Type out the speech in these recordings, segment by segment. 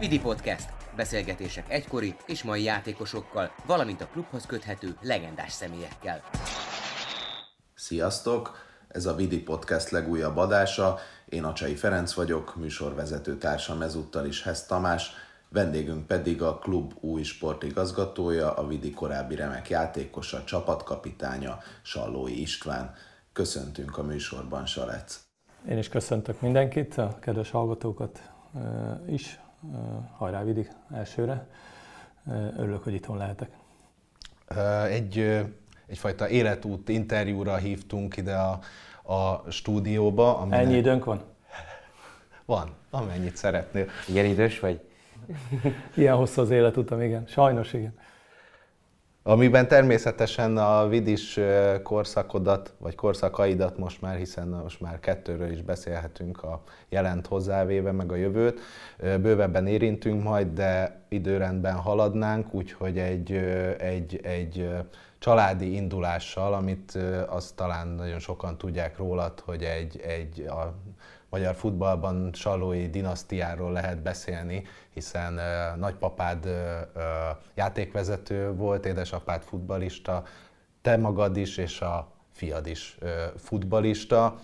Vidi Podcast. Beszélgetések egykori és mai játékosokkal, valamint a klubhoz köthető legendás személyekkel. Sziasztok! Ez a Vidi Podcast legújabb adása. Én Acsai Ferenc vagyok, műsorvezető társam ezúttal is Hez Tamás, vendégünk pedig a klub új sportigazgatója, a Vidi korábbi remek játékosa, csapatkapitánya, Sallói István. Köszöntünk a műsorban, Salec! Én is köszöntök mindenkit, a kedves hallgatókat is. Hajrá Vidi elsőre. Örülök, hogy itthon lehetek. Egy, egyfajta életút interjúra hívtunk ide a, a stúdióba. Aminek... Ennyi időnk van? Van, amennyit szeretnél. Igen idős vagy? Ilyen hosszú az életutam, igen. Sajnos igen. Amiben természetesen a vidis korszakodat, vagy korszakaidat most már, hiszen most már kettőről is beszélhetünk a jelent hozzávéve, meg a jövőt. Bővebben érintünk majd, de időrendben haladnánk, úgyhogy egy, egy, egy családi indulással, amit azt talán nagyon sokan tudják rólad, hogy egy, egy a magyar futballban Salói dinasztiáról lehet beszélni, hiszen nagypapád játékvezető volt, édesapád futbalista, te magad is és a fiad is futbalista.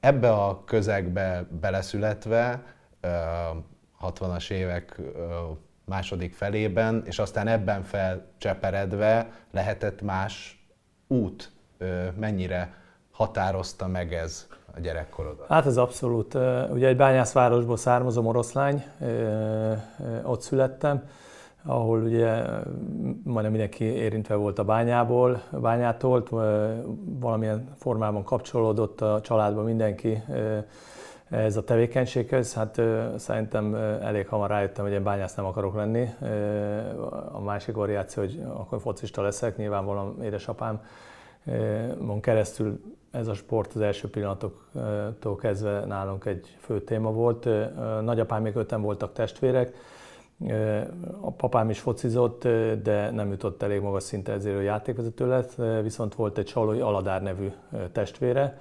Ebbe a közegbe beleszületve, uh, 60-as évek második felében, és aztán ebben felcseperedve lehetett más út, mennyire határozta meg ez a gyerekkorodat? Hát ez abszolút. Ugye egy bányászvárosból származom, oroszlány, ott születtem, ahol ugye majdnem mindenki érintve volt a bányából, a bányától, valamilyen formában kapcsolódott a családban mindenki ez a tevékenységhez. Hát szerintem elég hamar rájöttem, hogy én bányász nem akarok lenni. A másik variáció, hogy akkor focista leszek, nyilvánvalóan édesapám Mon keresztül ez a sport az első pillanatoktól kezdve nálunk egy fő téma volt. Nagyapám még öten voltak testvérek, a papám is focizott, de nem jutott elég magas szinte ezért, hogy játékvezető lett, viszont volt egy Salói Aladár nevű testvére,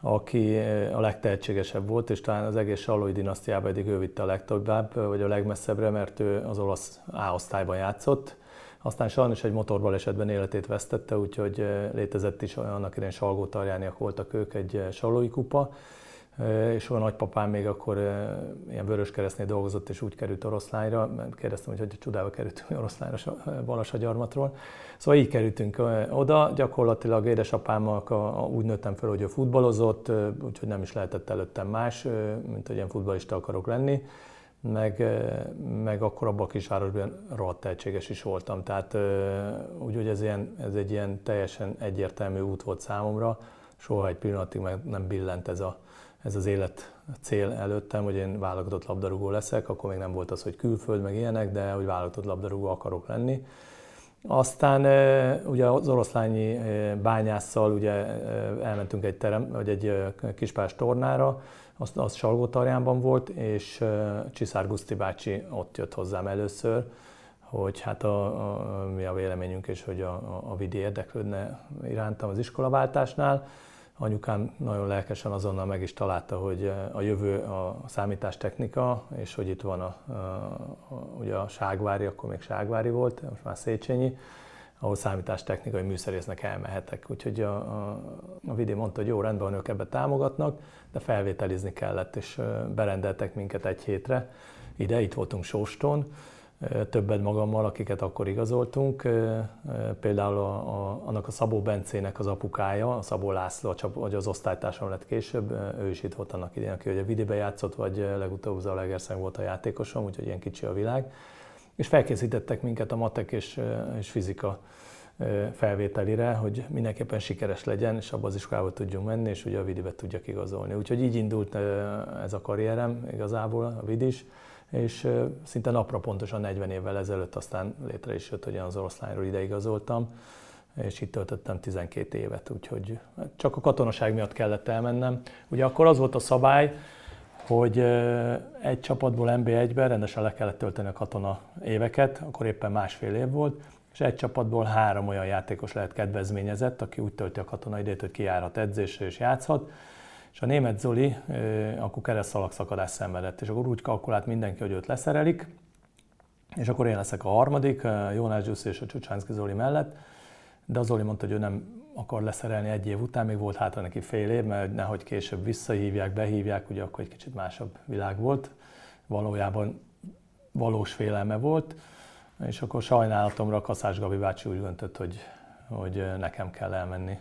aki a legtehetségesebb volt, és talán az egész Salói dinasztiában eddig ő vitte a legtöbbább, vagy a legmesszebbre, mert ő az olasz A-osztályban játszott, aztán sajnos egy motorbalesetben életét vesztette, úgyhogy létezett is annak idején Salgó Tarjániak voltak ők, egy salói kupa, és olyan nagypapám még akkor ilyen vörös keresztnél dolgozott, és úgy került oroszlányra, kérdeztem, hogy hogy csodába kerültünk oroszlányra Balassagyarmatról. Szóval így kerültünk oda, gyakorlatilag édesapámmal úgy nőttem fel, hogy ő futballozott, úgyhogy nem is lehetett előttem más, mint hogy ilyen futballista akarok lenni meg, meg akkor abban a kisvárosban rohadt tehetséges is voltam. Tehát úgy, hogy ez, ilyen, ez egy ilyen teljesen egyértelmű út volt számomra, soha egy pillanatig meg nem billent ez, a, ez az élet cél előttem, hogy én válogatott labdarúgó leszek, akkor még nem volt az, hogy külföld, meg ilyenek, de hogy válogatott labdarúgó akarok lenni. Aztán ugye az oroszlányi bányásszal ugye elmentünk egy terem, vagy egy kispás tornára, az, az Salgótarjánban volt, és Csiszár Guszti bácsi ott jött hozzám először, hogy hát a, a, mi a véleményünk, és hogy a, a, a vidi érdeklődne irántam az iskolaváltásnál. Anyukám nagyon lelkesen azonnal meg is találta, hogy a jövő a számítástechnika, és hogy itt van a, a, a, ugye a Ságvári, akkor még Ságvári volt, most már Széchenyi, ahol számítástechnikai műszerésznek elmehetek. Úgyhogy a, a, a Vidi mondta, hogy jó, rendben van, ők ebbe támogatnak, de felvételizni kellett, és berendeltek minket egy hétre. Ide, itt voltunk Sóston, többet magammal, akiket akkor igazoltunk. Például a, a, annak a Szabó Bencének az apukája, a Szabó László, vagy az osztálytársam lett később, ő is itt volt annak idején, aki ugye Vidibe játszott, vagy legutóbb az Alegerszeg volt a játékosom, úgyhogy ilyen kicsi a világ és felkészítettek minket a matek és, és fizika felvételire, hogy mindenképpen sikeres legyen, és abban az iskolába tudjunk menni, és ugye a Vidibe tudjak igazolni. Úgyhogy így indult ez a karrierem igazából, a Vidis, és szinte napra pontosan 40 évvel ezelőtt aztán létre is jött, hogy az oroszlányról ide igazoltam, és itt töltöttem 12 évet, úgyhogy csak a katonaság miatt kellett elmennem. Ugye akkor az volt a szabály, hogy egy csapatból NB1-ben rendesen le kellett tölteni a katona éveket, akkor éppen másfél év volt, és egy csapatból három olyan játékos lehet kedvezményezett, aki úgy tölti a katona idejét, hogy kijárhat edzésre és játszhat, És a német Zoli akkor keresztalak szakadás szenvedett, és akkor úgy kalkulált mindenki, hogy őt leszerelik, és akkor én leszek a harmadik, Jónás Gyuszi és a Csucsánszki Zoli mellett, de az Zoli mondta, hogy ő nem akar leszerelni egy év után, még volt hátra neki fél év, mert nehogy később visszahívják, behívják, ugye akkor egy kicsit másabb világ volt. Valójában valós félelme volt, és akkor sajnálatomra Kaszás Gabi bácsi úgy döntött, hogy, hogy nekem kell elmenni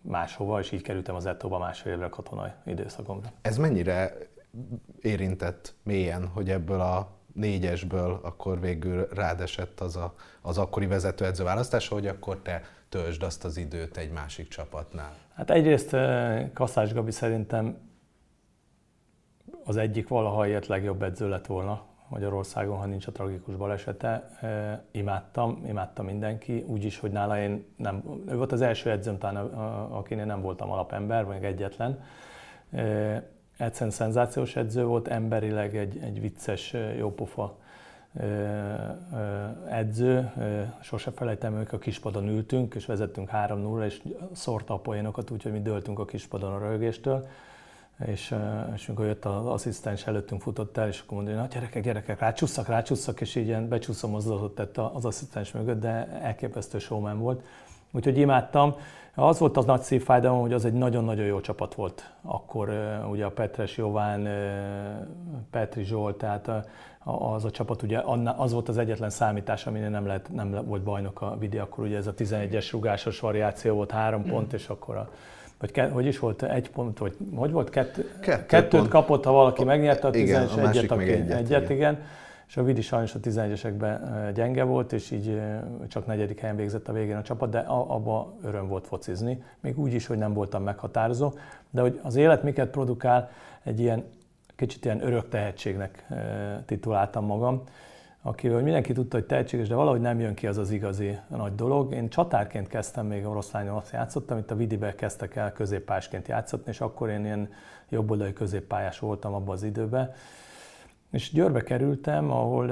máshova, és így kerültem az Ettóba másfél évre katonai időszakomra. Ez mennyire érintett mélyen, hogy ebből a négyesből akkor végül rád esett az a, az akkori vezetőedző választása, hogy akkor te töltsd azt az időt egy másik csapatnál? Hát egyrészt Kaszás Gabi szerintem az egyik valaha ilyet legjobb edző lett volna Magyarországon, ha nincs a tragikus balesete. Imádtam, imádtam mindenki, úgyis, hogy nála én nem, ő volt az első edzőm talán, akinél nem voltam alapember, vagy egyetlen. Egyszerűen szenzációs edző volt, emberileg egy, egy vicces, jópofa edző. Sose felejtem, hogy a kispadon ültünk, és vezettünk 3-0, és szórta a poénokat, úgyhogy mi döltünk a kispadon a rögéstől és, és amikor jött az asszisztens előttünk futott el, és akkor mondja, hogy gyerekek, gyerekek, rácsusszak, rácsusszak, és így ilyen mozdulatot tett az asszisztens mögött, de elképesztő showman volt. Úgyhogy imádtam. Az volt az nagy szívfájdalom, hogy az egy nagyon-nagyon jó csapat volt. Akkor ugye a Petres Jován, Petri Zsolt, tehát az a csapat ugye az volt az egyetlen számítás, aminél nem, lehet, nem volt bajnok a Vidi, akkor ugye ez a 11-es rugásos variáció volt, három pont, és akkor a vagy ke, hogy is volt, egy pont, vagy hogy volt, kettő, Kettő kettőt pont. kapott, ha valaki megnyerte a 11 igen, egyet, aki, egyet, egyet, igen. igen. És a Vidi sajnos a 11-esekben gyenge volt, és így csak negyedik helyen végzett a végén a csapat, de abba öröm volt focizni, még úgy is, hogy nem voltam meghatározó, de hogy az élet miket produkál, egy ilyen kicsit ilyen örök tehetségnek tituláltam magam, akiről mindenki tudta, hogy tehetséges, de valahogy nem jön ki az az igazi nagy dolog. Én csatárként kezdtem még oroszlányon azt játszottam, itt a Vidibe kezdtek el középpásként játszatni, és akkor én ilyen jobboldali középpályás voltam abban az időben. És Győrbe kerültem, ahol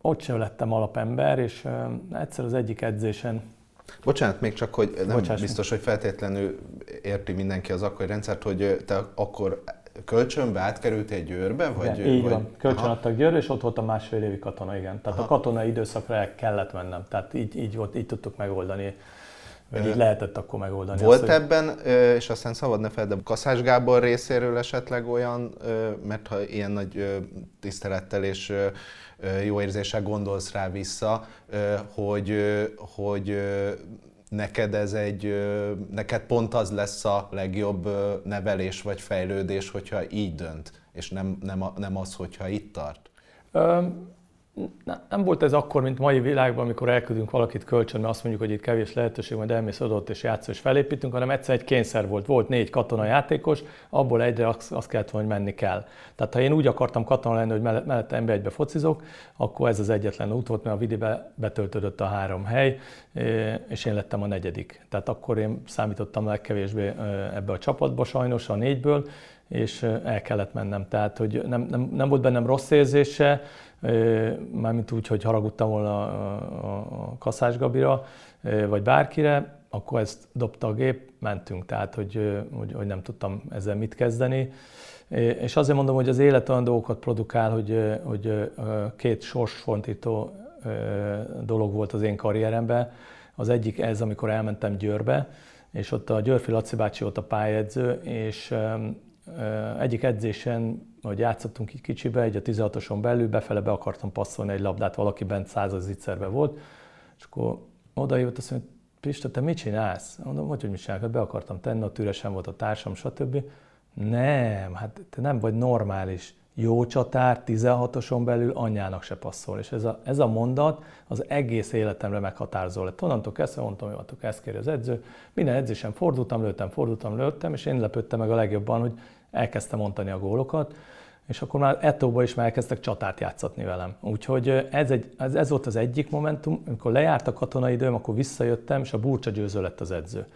ott sem lettem alapember, és egyszer az egyik edzésen Bocsánat, még csak, hogy nem Bocsáss. biztos, hogy feltétlenül érti mindenki az akkori rendszert, hogy te akkor kölcsönbe átkerültél Győrbe? Vagy, igen, így vagy... van. Kölcsön Aha. adtak Győrbe, és ott voltam másfél évi katona, igen. Tehát Aha. a katonai időszakra el kellett mennem. Tehát így, így, volt, így tudtuk megoldani vagy így lehetett akkor megoldani. Volt azt, ebben, hogy... és aztán szabad ne feled, Kaszás Gábor részéről esetleg olyan, mert ha ilyen nagy tisztelettel és jó érzéssel gondolsz rá vissza, hogy, hogy neked ez egy, neked pont az lesz a legjobb nevelés vagy fejlődés, hogyha így dönt, és nem, nem, nem az, hogyha itt tart? Nem volt ez akkor, mint mai világban, amikor elküldünk valakit kölcsön, mert azt mondjuk, hogy itt kevés lehetőség, majd elmész adott és játszol és felépítünk, hanem egyszer egy kényszer volt. Volt négy katona játékos, abból egyre azt, azt kellett volna, hogy menni kell. Tehát ha én úgy akartam katona lenni, hogy mellette ember egybe focizok, akkor ez az egyetlen út volt, mert a vidibe betöltődött a három hely, és én lettem a negyedik. Tehát akkor én számítottam legkevésbé ebbe a csapatba sajnos, a négyből, és el kellett mennem. Tehát, hogy nem, nem, nem volt bennem rossz érzése, mármint úgy, hogy haragudtam volna a Kaszás Gabira, vagy bárkire, akkor ezt dobta a gép, mentünk, tehát hogy, hogy, hogy nem tudtam ezzel mit kezdeni. És azért mondom, hogy az élet olyan dolgokat produkál, hogy, hogy két sorsfontító dolog volt az én karrieremben. Az egyik ez, amikor elmentem Győrbe, és ott a Györfi Laci bácsi volt a pályedző, és egyik edzésen, hogy játszottunk így kicsibe, egy a 16-oson belül, befele be akartam passzolni egy labdát, valaki bent százas zicserbe volt, és akkor oda jött, azt mondja, Pista, te mit csinálsz? Mondom, hogy, hogy mit csinálok, be akartam tenni, ott üresen volt a társam, stb. Nem, hát te nem vagy normális. Jó csatár, 16-oson belül anyjának se passzol. És ez a, ez a mondat az egész életemre meghatározó lett. Onnantól kezdve mondtam, hogy ezt kéri az edző. Minden edzésen fordultam, lőttem, fordultam, lőttem, és én lepődtem meg a legjobban, hogy elkezdte mondani a gólokat, és akkor már Etóba is már elkezdtek csatárt játszatni velem. Úgyhogy ez, egy, ez, ez volt az egyik momentum, amikor lejárt a katonai időm, akkor visszajöttem, és a Burcsa győző lett az edző.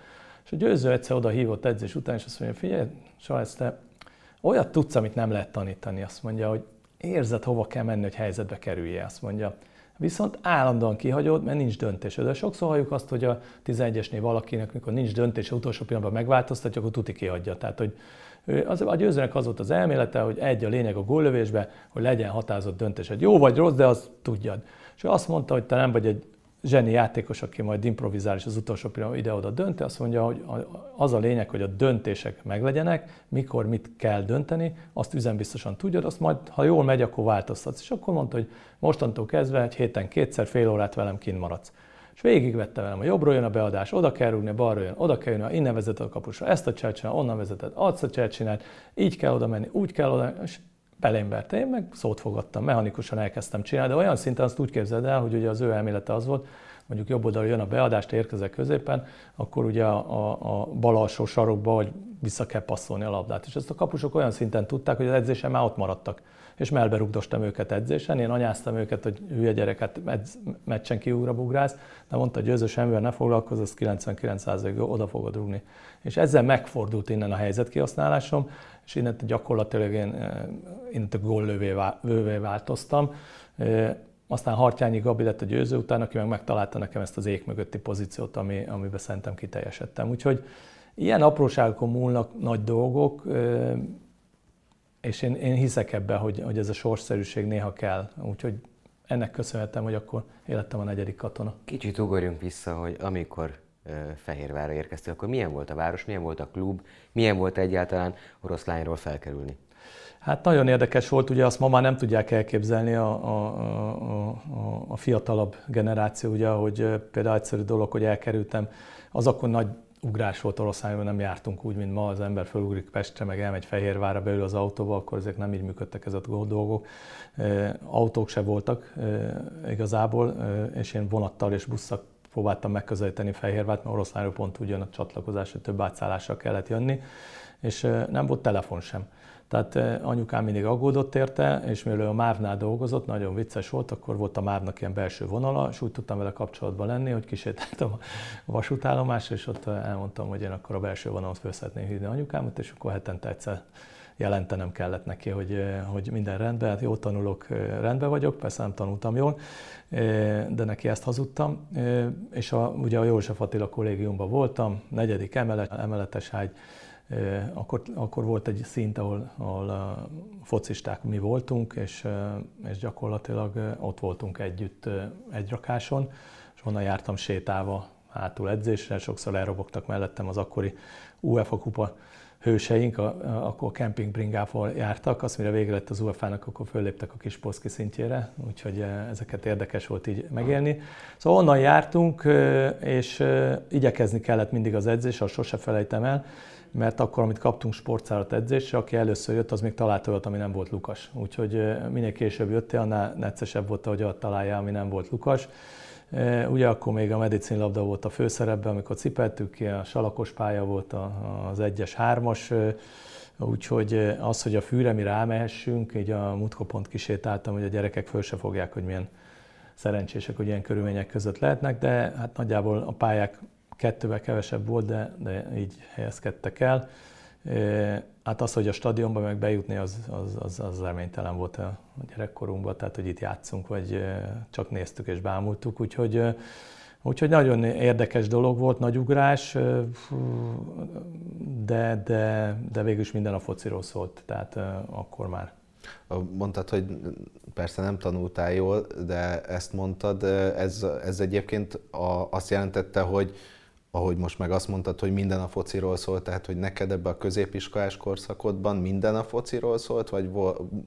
És a győző egyszer oda hívott edzés után, és azt mondja, figyelj, Sajsz, te olyat tudsz, amit nem lehet tanítani. Azt mondja, hogy érzed, hova kell menni, hogy helyzetbe kerülje. Azt mondja, viszont állandóan kihagyod, mert nincs döntés. De sokszor halljuk azt, hogy a 11-esnél valakinek, mikor nincs döntés, utolsó pillanatban megváltoztatja, akkor tuti kihagyja. Tehát, hogy az, a győzőnek az volt az elmélete, hogy egy a lényeg a góllövésbe, hogy legyen határozott döntés. Hogy jó vagy rossz, de azt tudjad. És ő azt mondta, hogy te nem vagy egy zseni játékos, aki majd improvizál és az utolsó pillanatban ide-oda dönti, azt mondja, hogy az a lényeg, hogy a döntések meglegyenek, mikor mit kell dönteni, azt üzenbiztosan tudjad, azt majd, ha jól megy, akkor változtatsz. És akkor mondta, hogy mostantól kezdve egy héten kétszer, fél órát velem kint maradsz. És végigvette velem, a jobbról jön a beadás, oda kell rúgni, balról jön, oda kell jönni, innen vezet a kapusra, ezt a cselt onnan vezeted, azt a cselt így kell oda menni, úgy kell oda, és belém verte, én meg szót fogadtam, mechanikusan elkezdtem csinálni, de olyan szinten azt úgy képzeld el, hogy ugye az ő elmélete az volt, mondjuk jobb oldalra jön a beadást, érkezek középen, akkor ugye a, a, a bal alsó sarokba, hogy vissza kell passzolni a labdát. És ezt a kapusok olyan szinten tudták, hogy az edzésen már ott maradtak. És melbe rugdostam őket edzésen, én anyáztam őket, hogy hülye gyereket edz, meccsen kiúra bugrász, de mondta, hogy győző semmivel ne foglalkozz, az 99%-ig oda fogod rúgni. És ezzel megfordult innen a helyzet kihasználásom, és innen gyakorlatilag én eh, innen a góllővé változtam. Eh, aztán Hartyányi Gabi lett a győző után, aki meg megtalálta nekem ezt az ég mögötti pozíciót, ami, amiben szerintem kiteljesedtem. Úgyhogy ilyen apróságokon múlnak nagy dolgok, eh, és én, én hiszek ebben, hogy, hogy ez a sorszerűség néha kell. Úgyhogy ennek köszönhetem, hogy akkor életem a negyedik katona. Kicsit ugorjunk vissza, hogy amikor Fehérvárra érkeztél, akkor milyen volt a város, milyen volt a klub, milyen volt egyáltalán oroszlányról felkerülni? Hát nagyon érdekes volt, ugye azt ma már nem tudják elképzelni a, a, a, a, a fiatalabb generáció, ugye, hogy például egyszerű dolog, hogy elkerültem, az akkor nagy ugrás volt Oroszlányban, nem jártunk úgy, mint ma, az ember fölugrik Pestre, meg elmegy Fehérvárra beül az autóba, akkor ezek nem így működtek ezek a dolgok. Autók se voltak igazából, és én vonattal és busszak próbáltam megközelíteni Fehérvárt, mert Oroszlányról pont ugyan a csatlakozásra több átszállásra kellett jönni, és nem volt telefon sem. Tehát anyukám mindig aggódott érte, és mivel a Mávnál dolgozott, nagyon vicces volt, akkor volt a Mávnak ilyen belső vonala, és úgy tudtam vele kapcsolatban lenni, hogy kisétáltam a vasútállomásra, és ott elmondtam, hogy én akkor a belső vonalon föl szeretném hívni anyukámat, és akkor hetente egyszer jelentenem kellett neki, hogy, hogy minden rendben, hát jó tanulok, rendben vagyok, persze nem tanultam jól, de neki ezt hazudtam, és a, ugye a József Attila kollégiumban voltam, negyedik emelet, emeletes ágy, akkor, akkor volt egy szint, ahol, ahol a focisták mi voltunk, és, és gyakorlatilag ott voltunk együtt egy rakáson, és onnan jártam sétálva hátul edzésre, sokszor elrobogtak mellettem az akkori UEFA kupa hőseink, a, a, akkor a campingbringával jártak, azt mire vége lett az UEFA-nak, akkor fölléptek a kis poszki szintjére, úgyhogy ezeket érdekes volt így megélni. Szóval onnan jártunk, és igyekezni kellett mindig az edzés, azt sose felejtem el, mert akkor, amit kaptunk sportszárat edzésre, aki először jött, az még talált olyat, ami nem volt Lukas. Úgyhogy minél később jöttél, annál neccesebb volt, hogy ott találja, ami nem volt Lukas. Ugye akkor még a medicinlabda volt a főszerepben, amikor cipeltük ki, a salakos pálya volt az egyes hármas, úgyhogy az, hogy a fűre mi rámehessünk, így a mutkopont kisétáltam, hogy a gyerekek föl se fogják, hogy milyen szerencsések, hogy ilyen körülmények között lehetnek, de hát nagyjából a pályák kettővel kevesebb volt, de, de így helyezkedtek el. Hát az, hogy a stadionba meg bejutni, az, az, az, az reménytelen volt a gyerekkorunkban, tehát hogy itt játszunk, vagy csak néztük és bámultuk, úgyhogy, úgyhogy nagyon érdekes dolog volt, nagy ugrás, de, de, de végül is minden a fociról szólt, tehát akkor már. Mondtad, hogy persze nem tanultál jól, de ezt mondtad, ez, ez egyébként azt jelentette, hogy ahogy most meg azt mondtad, hogy minden a fociról szólt, tehát hogy neked ebbe a középiskolás korszakodban minden a fociról szólt, vagy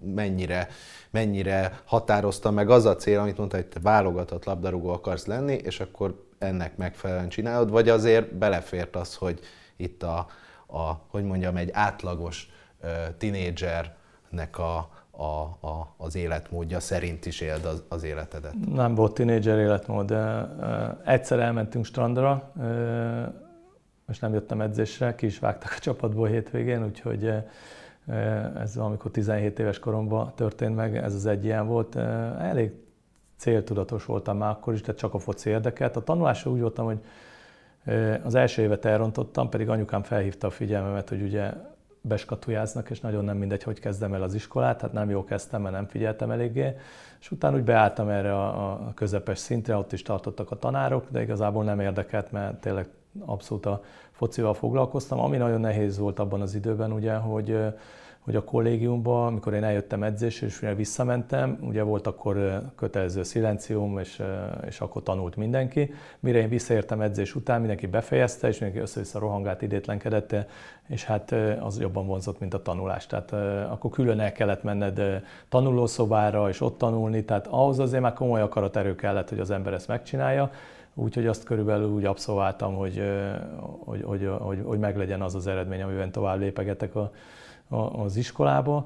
mennyire, mennyire határozta meg az a cél, amit mondtad, hogy te válogatott labdarúgó akarsz lenni, és akkor ennek megfelelően csinálod, vagy azért belefért az, hogy itt a, a hogy mondjam, egy átlagos tinédzsernek a, a, a, az életmódja szerint is éld az, az életedet? Nem volt tínédzser életmód. Egyszer elmentünk strandra, és nem jöttem edzésre, ki is vágtak a csapatból hétvégén, úgyhogy ez amikor 17 éves koromban történt meg, ez az egy ilyen volt. Elég céltudatos voltam már akkor is, de csak a foci érdekelt. A tanulásra úgy voltam, hogy az első évet elrontottam, pedig anyukám felhívta a figyelmemet, hogy ugye beskatujáznak, és nagyon nem mindegy, hogy kezdem el az iskolát, hát nem jó kezdtem, mert nem figyeltem eléggé, és utána úgy beálltam erre a, közepes szintre, ott is tartottak a tanárok, de igazából nem érdekelt, mert tényleg abszolút a focival foglalkoztam. Ami nagyon nehéz volt abban az időben, ugye, hogy hogy a kollégiumban, amikor én eljöttem edzésre, és visszamentem, ugye volt akkor kötelező szilencium, és, és akkor tanult mindenki. Mire én visszaértem edzés után, mindenki befejezte, és mindenki össze-vissza rohangált, idétlenkedett, és hát az jobban vonzott, mint a tanulás. Tehát akkor külön el kellett menned tanulószobára, és ott tanulni, tehát ahhoz azért már komoly akaraterő kellett, hogy az ember ezt megcsinálja. Úgyhogy azt körülbelül úgy abszolváltam, hogy, hogy, hogy, hogy, hogy meglegyen az az eredmény, amiben tovább lépegetek a, az iskolába,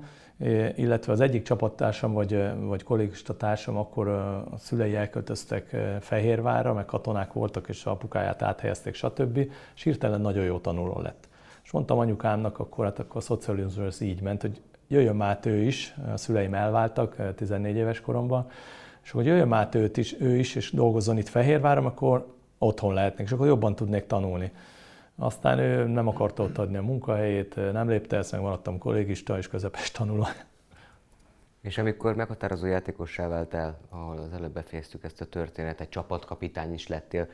illetve az egyik csapattársam vagy, vagy kollégista társam akkor a szülei elköltöztek Fehérvárra, meg katonák voltak, és a apukáját áthelyezték, stb. És hirtelen nagyon jó tanuló lett. És mondtam anyukámnak, akkor, hát akkor a szocializmus így ment, hogy jöjjön már ő is, a szüleim elváltak 14 éves koromban, és hogy jöjjön már őt is, ő is, és dolgozzon itt Fehérváron, akkor otthon lehetnék, és akkor jobban tudnék tanulni. Aztán ő nem akarta ott adni a munkahelyét, nem lépte ezt, meg maradtam kollégista és közepes tanuló. És amikor meghatározó játékossá váltál, ahol az előbb befejeztük ezt a történetet, csapatkapitány is lettél,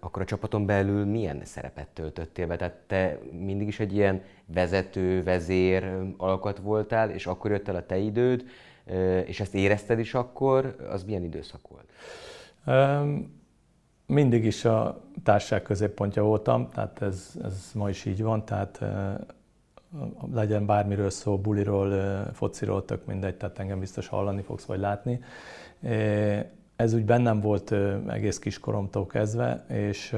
akkor a csapaton belül milyen szerepet töltöttél be? Tehát te mindig is egy ilyen vezető, vezér alkat voltál, és akkor jött el a te időd, és ezt érezted is akkor, az milyen időszak volt? Um, mindig is a társaság középpontja voltam, tehát ez, ez ma is így van, tehát legyen bármiről szó, buliról, fociról, tök mindegy, tehát engem biztos hallani fogsz vagy látni. Ez úgy bennem volt egész kiskoromtól kezdve, és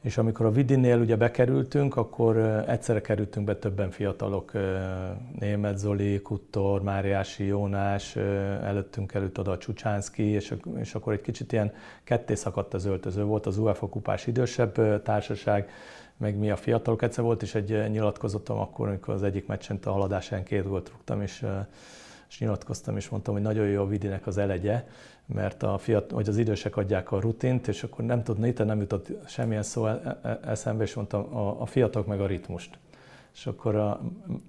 és amikor a Vidinél ugye bekerültünk, akkor egyszerre kerültünk be többen fiatalok, Német Zoli, Kuttor, Máriási Jónás, előttünk előtt oda a Csucsánszki, és, és akkor egy kicsit ilyen ketté szakadt az öltöző. Volt az UEFA kupás idősebb társaság, meg mi a fiatalok. Egyszer volt is egy nyilatkozatom akkor, amikor az egyik meccsen a haladásán két gólt rúgtam, és és nyilatkoztam, és mondtam, hogy nagyon jó a Vidinek az elegye, mert a fiat, vagy az idősek adják a rutint, és akkor nem tudni, itt nem jutott semmilyen szó e, e, eszembe, és mondtam, a, a fiatalok meg a ritmust. És akkor a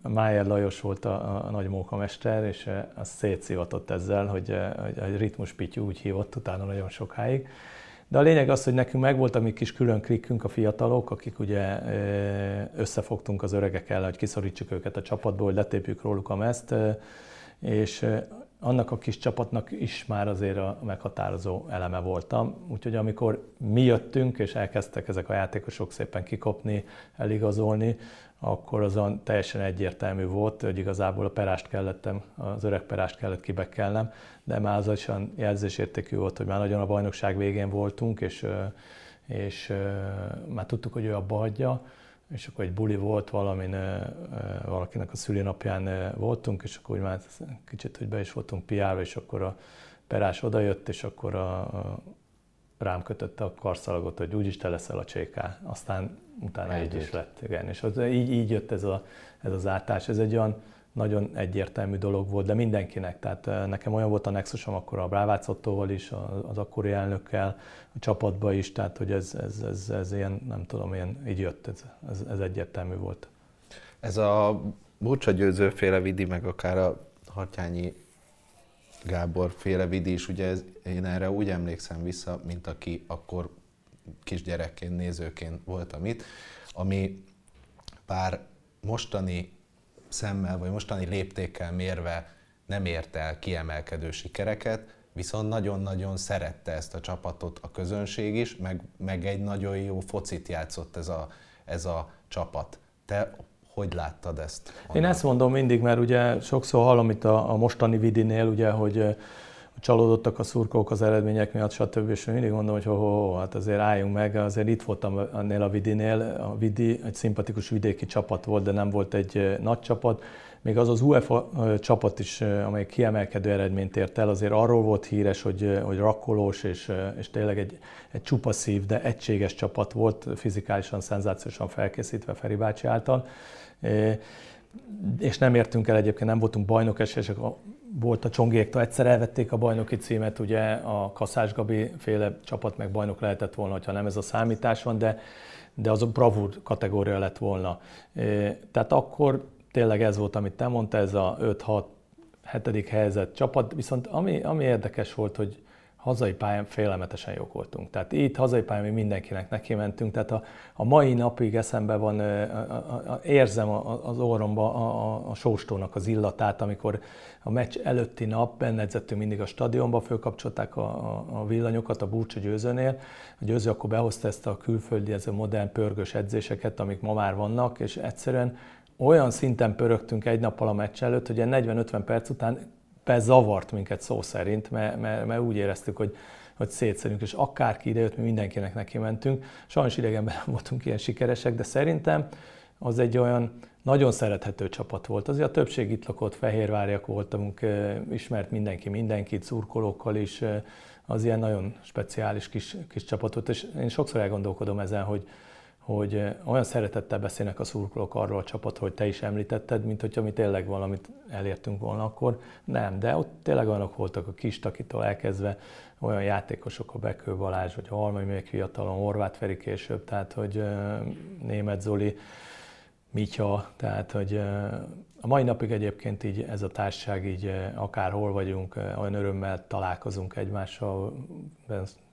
Májer Lajos volt a, a nagy mókamester, és e, az szétszivatott ezzel, hogy, a ritmus pityú úgy hívott utána nagyon sokáig. De a lényeg az, hogy nekünk megvolt a mi kis külön klikkünk, a fiatalok, akik ugye összefogtunk az öregekkel, hogy kiszorítsuk őket a csapatból, hogy letépjük róluk a mezt, és annak a kis csapatnak is már azért a meghatározó eleme voltam. Úgyhogy amikor mi jöttünk, és elkezdtek ezek a játékosok szépen kikopni, eligazolni, akkor azon teljesen egyértelmű volt, hogy igazából a perást kellettem, az öreg perást kellett kibekelnem, de már az olyan jelzésértékű volt, hogy már nagyon a bajnokság végén voltunk, és, és már tudtuk, hogy ő abba hagyja, és akkor egy buli volt valamin, valakinek a szülinapján voltunk, és akkor úgy már kicsit, hogy be is voltunk piálva, és akkor a perás odajött, és akkor a, a rám kötötte a karszalagot, hogy úgyis te leszel a cséká. Aztán utána egy is lett. Igen, és az, így, így jött ez, a, ez az átás. Ez egy olyan nagyon egyértelmű dolog volt, de mindenkinek. Tehát nekem olyan volt a nexusom akkor a Brávác Ottóval is, az akkori elnökkel, a csapatba is, tehát hogy ez, ez, ez, ez ilyen, nem tudom, ilyen így jött, ez, ez, ez egyértelmű volt. Ez a Burcsa Győző féle vidi, meg akár a Hartyányi Gábor féle vidi is, ugye ez, én erre úgy emlékszem vissza, mint aki akkor kisgyerekként, nézőként voltam itt, ami pár mostani szemmel, vagy mostani léptékkel mérve nem ért el kiemelkedő sikereket, viszont nagyon-nagyon szerette ezt a csapatot a közönség is, meg, meg egy nagyon jó focit játszott ez a, ez a csapat. Te hogy láttad ezt? Honnan? Én ezt mondom mindig, mert ugye sokszor hallom itt a, a mostani Vidinél, ugye, hogy csalódottak a szurkolók az eredmények miatt, stb. És mindig mondom, hogy ho, ho, ho, hát azért álljunk meg, azért itt voltam annél a Vidinél. A Vidi egy szimpatikus vidéki csapat volt, de nem volt egy nagy csapat. Még az az UEFA csapat is, amely kiemelkedő eredményt ért el, azért arról volt híres, hogy, hogy rakkolós és, és tényleg egy, egy csupaszív, de egységes csapat volt, fizikálisan, szenzációsan felkészítve Feri bácsi által és nem értünk el egyébként, nem voltunk bajnok esélyesek, volt a Csongéktól, egyszer elvették a bajnoki címet, ugye a Kaszás Gabi féle csapat meg bajnok lehetett volna, ha nem ez a számítás van, de, de az a bravúr kategória lett volna. Tehát akkor tényleg ez volt, amit te mondtál, ez a 5-6 hetedik helyzet csapat, viszont ami, ami érdekes volt, hogy hazai pályán félelmetesen jók voltunk. Tehát itt hazai pályán mi mindenkinek neki mentünk, tehát a, a mai napig eszembe van, a, a, a, érzem az orromba a, a, a sóstónak az illatát, amikor a meccs előtti nap benne edzettünk mindig a stadionba, fölkapcsolták a, a, a villanyokat a Burcsa győzőnél. A győző akkor behozta ezt a külföldi, ez a modern pörgős edzéseket, amik ma már vannak, és egyszerűen olyan szinten pörögtünk egy nappal a meccs előtt, hogy 40-50 perc után zavart minket szó szerint, mert, mert, mert úgy éreztük, hogy, hogy szétszerünk, és akárki idejött, mi mindenkinek neki mentünk. Sajnos idegenben nem voltunk ilyen sikeresek, de szerintem az egy olyan nagyon szerethető csapat volt. Azért a többség itt lakott, fehérváriak voltunk, ismert mindenki mindenkit, szurkolókkal is, az ilyen nagyon speciális kis, kis csapatot, és én sokszor elgondolkodom ezen, hogy, hogy olyan szeretettel beszélnek a szurkolók arról a csapat, hogy te is említetted, mint hogyha mi tényleg valamit elértünk volna akkor. Nem, de ott tényleg olyanok voltak a kis takitól elkezdve, olyan játékosok, a Bekő Balázs, vagy a Halmai még fiatalon, Horváth Feri később, tehát hogy Német Zoli, Mitya, tehát hogy a mai napig egyébként így ez a társaság így akárhol vagyunk, olyan örömmel találkozunk egymással,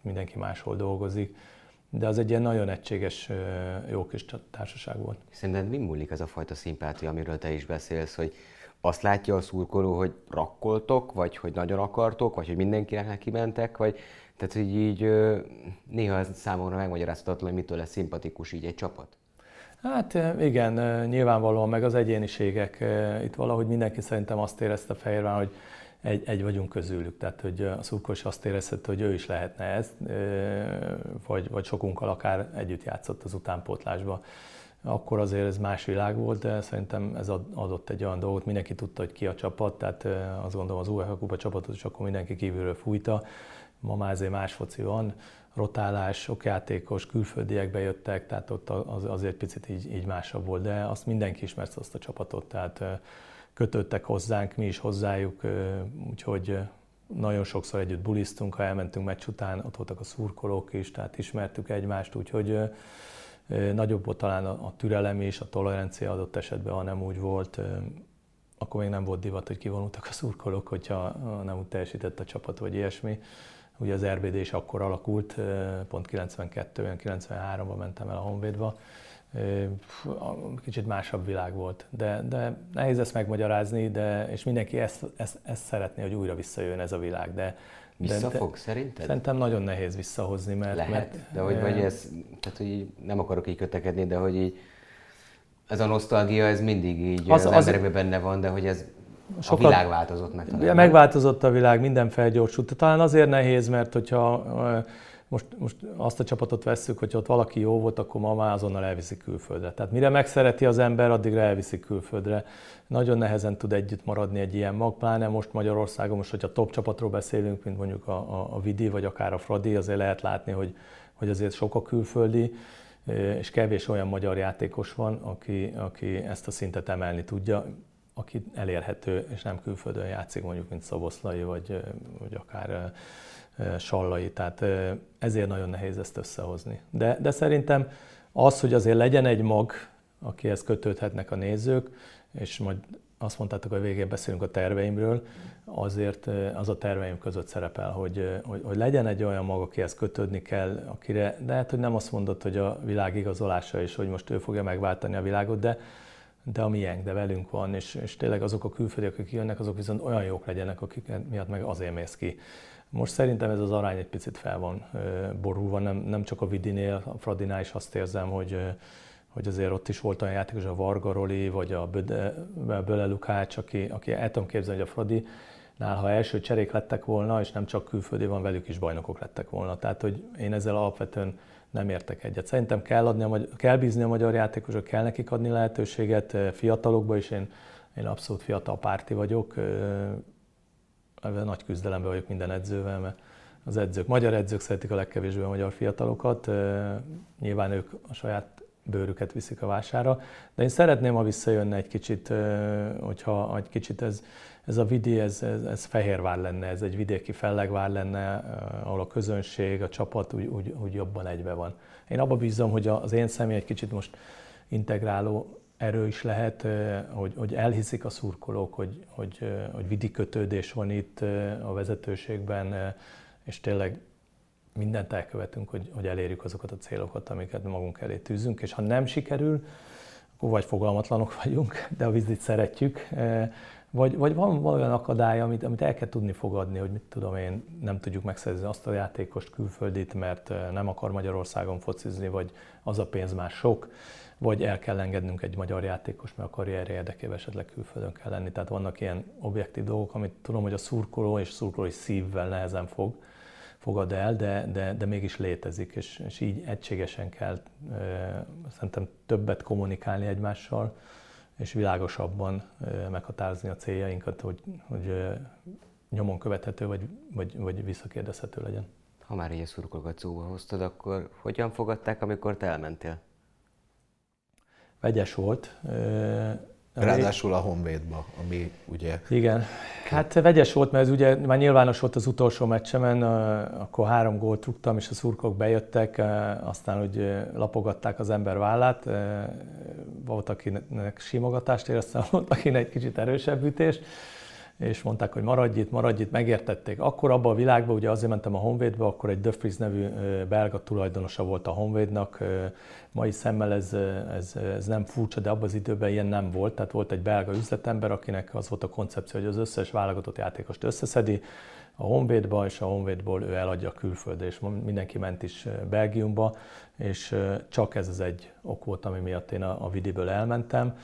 mindenki máshol dolgozik, de az egy ilyen nagyon egységes, jó kis társaság volt. Szerinted mi múlik ez a fajta szimpátia, amiről te is beszélsz, hogy azt látja a szurkoló, hogy rakkoltok, vagy hogy nagyon akartok, vagy hogy mindenkinek neki mentek, vagy tehát, hogy így néha ez számomra megmagyarázhatatlan, hogy mitől lesz szimpatikus így egy csapat. Hát igen, nyilvánvalóan meg az egyéniségek. Itt valahogy mindenki szerintem azt érezte Fehérván, hogy egy, egy vagyunk közülük, tehát hogy a szurkolós azt érezhette, hogy ő is lehetne ez, vagy, vagy sokunkkal akár együtt játszott az utánpótlásba. Akkor azért ez más világ volt, de szerintem ez adott egy olyan dolgot, mindenki tudta, hogy ki a csapat, tehát azt gondolom az UEFA Kupa csapatot is akkor mindenki kívülről fújta. Ma már azért más foci van, rotálás, sok játékos, külföldiek bejöttek, tehát ott az, azért picit így, így másabb volt, de azt mindenki ismert azt a csapatot, tehát kötöttek hozzánk, mi is hozzájuk, úgyhogy nagyon sokszor együtt bulisztunk, ha elmentünk meccs után, ott voltak a szurkolók is, tehát ismertük egymást, úgyhogy nagyobb volt talán a türelem is, a tolerancia adott esetben, ha nem úgy volt, akkor még nem volt divat, hogy kivonultak a szurkolók, hogyha nem úgy teljesített a csapat, vagy ilyesmi. Ugye az RBD is akkor alakult, pont 92-ben, 93-ban mentem el a Honvédba, kicsit másabb világ volt. De, de nehéz ezt megmagyarázni, de, és mindenki ezt, ezt, ezt szeretné, hogy újra visszajön ez a világ. De, Visszafog de, szerinted? Szerintem nagyon nehéz visszahozni, mert... Lehet, mert, de hogy vagy ez, tehát hogy nem akarok így kötekedni, de hogy így ez a nosztalgia, ez mindig így az, az, az emberekben benne van, de hogy ez Sokat, a világ változott meg. Talán. Megváltozott a világ, minden felgyorsult. Talán azért nehéz, mert hogyha most, most azt a csapatot vesszük, hogy ott valaki jó volt, akkor ma már azonnal elviszik külföldre. Tehát mire megszereti az ember, addigra elviszik külföldre. Nagyon nehezen tud együtt maradni egy ilyen mag, pláne most Magyarországon, most, hogyha top csapatról beszélünk, mint mondjuk a, a, a Vidi, vagy akár a Fradi, azért lehet látni, hogy, hogy azért sok a külföldi, és kevés olyan magyar játékos van, aki, aki ezt a szintet emelni tudja, aki elérhető, és nem külföldön játszik, mondjuk, mint Szoboszlai, vagy, vagy akár sallai, tehát ezért nagyon nehéz ezt összehozni. De, de szerintem az, hogy azért legyen egy mag, akihez kötődhetnek a nézők, és majd azt mondtátok, hogy végén beszélünk a terveimről, azért az a terveim között szerepel, hogy, hogy, hogy legyen egy olyan mag, akihez kötődni kell, akire, de hát, hogy nem azt mondod, hogy a világ igazolása is, hogy most ő fogja megváltani a világot, de, de a miénk, de velünk van, és, és tényleg azok a külföldiek, akik jönnek, azok viszont olyan jók legyenek, akik miatt meg azért mész ki. Most szerintem ez az arány egy picit fel van borulva, nem, nem csak a Vidinél, a Fradinál is azt érzem, hogy, hogy azért ott is volt olyan játékos, a Varga Roli, vagy a Böle Lukács, aki, aki el tudom képzelni, hogy a Fradi nál, ha első cserék lettek volna, és nem csak külföldi van, velük is bajnokok lettek volna. Tehát, hogy én ezzel alapvetően nem értek egyet. Szerintem kell, adni a, kell bízni a magyar játékosok, kell nekik adni lehetőséget, fiatalokba is, én, én abszolút fiatal párti vagyok, ebben nagy küzdelemben vagyok minden edzővel, mert az edzők, magyar edzők szeretik a legkevésbé a magyar fiatalokat. Nyilván ők a saját bőrüket viszik a vására. De én szeretném, ha visszajönne egy kicsit, hogyha egy kicsit ez, ez a vidi, ez, ez, ez Fehérvár lenne, ez egy vidéki fellegvár lenne, ahol a közönség, a csapat úgy, úgy, úgy jobban egybe van. Én abba bízom, hogy az én személy egy kicsit most integráló erő is lehet, hogy, hogy elhiszik a szurkolók, hogy, hogy, hogy vidi kötődés van itt a vezetőségben, és tényleg mindent elkövetünk, hogy, hogy elérjük azokat a célokat, amiket magunk elé tűzünk, és ha nem sikerül, akkor vagy fogalmatlanok vagyunk, de a vizit szeretjük, vagy, vagy van olyan akadály, amit, amit el kell tudni fogadni, hogy mit tudom én, nem tudjuk megszerzni azt a játékost külföldit, mert nem akar Magyarországon focizni, vagy az a pénz már sok, vagy el kell engednünk egy magyar játékos, mert a karrierje érdekében esetleg külföldön kell lenni. Tehát vannak ilyen objektív dolgok, amit tudom, hogy a szurkoló és szurkolói szívvel nehezen fog, fogad el, de, de, de mégis létezik, és, és így egységesen kell e, szerintem többet kommunikálni egymással, és világosabban e, meghatározni a céljainkat, hogy, hogy e, nyomon követhető vagy, vagy, vagy visszakérdezhető legyen. Ha már így a szurkolókat szóba hoztad, akkor hogyan fogadták, amikor te elmentél? Vegyes volt. Ráadásul a Honvédba, ami ugye... Igen. Hát vegyes volt, mert ez ugye már nyilvános volt az utolsó meccsemen, akkor három gólt rúgtam, és a szurkok bejöttek, aztán hogy lapogatták az ember vállát. Volt, akinek simogatást éreztem, volt, akinek egy kicsit erősebb ütést és mondták, hogy maradj itt, maradj itt, megértették. Akkor abban a világban, ugye azért mentem a Honvédbe, akkor egy Döfries nevű belga tulajdonosa volt a Honvédnak. Mai szemmel ez, ez, ez nem furcsa, de abban az időben ilyen nem volt. Tehát volt egy belga üzletember, akinek az volt a koncepció, hogy az összes válogatott játékost összeszedi a Honvédba, és a Honvédból ő eladja külföldre, és mindenki ment is Belgiumba, és csak ez az egy ok volt, ami miatt én a, a Vidiből elmentem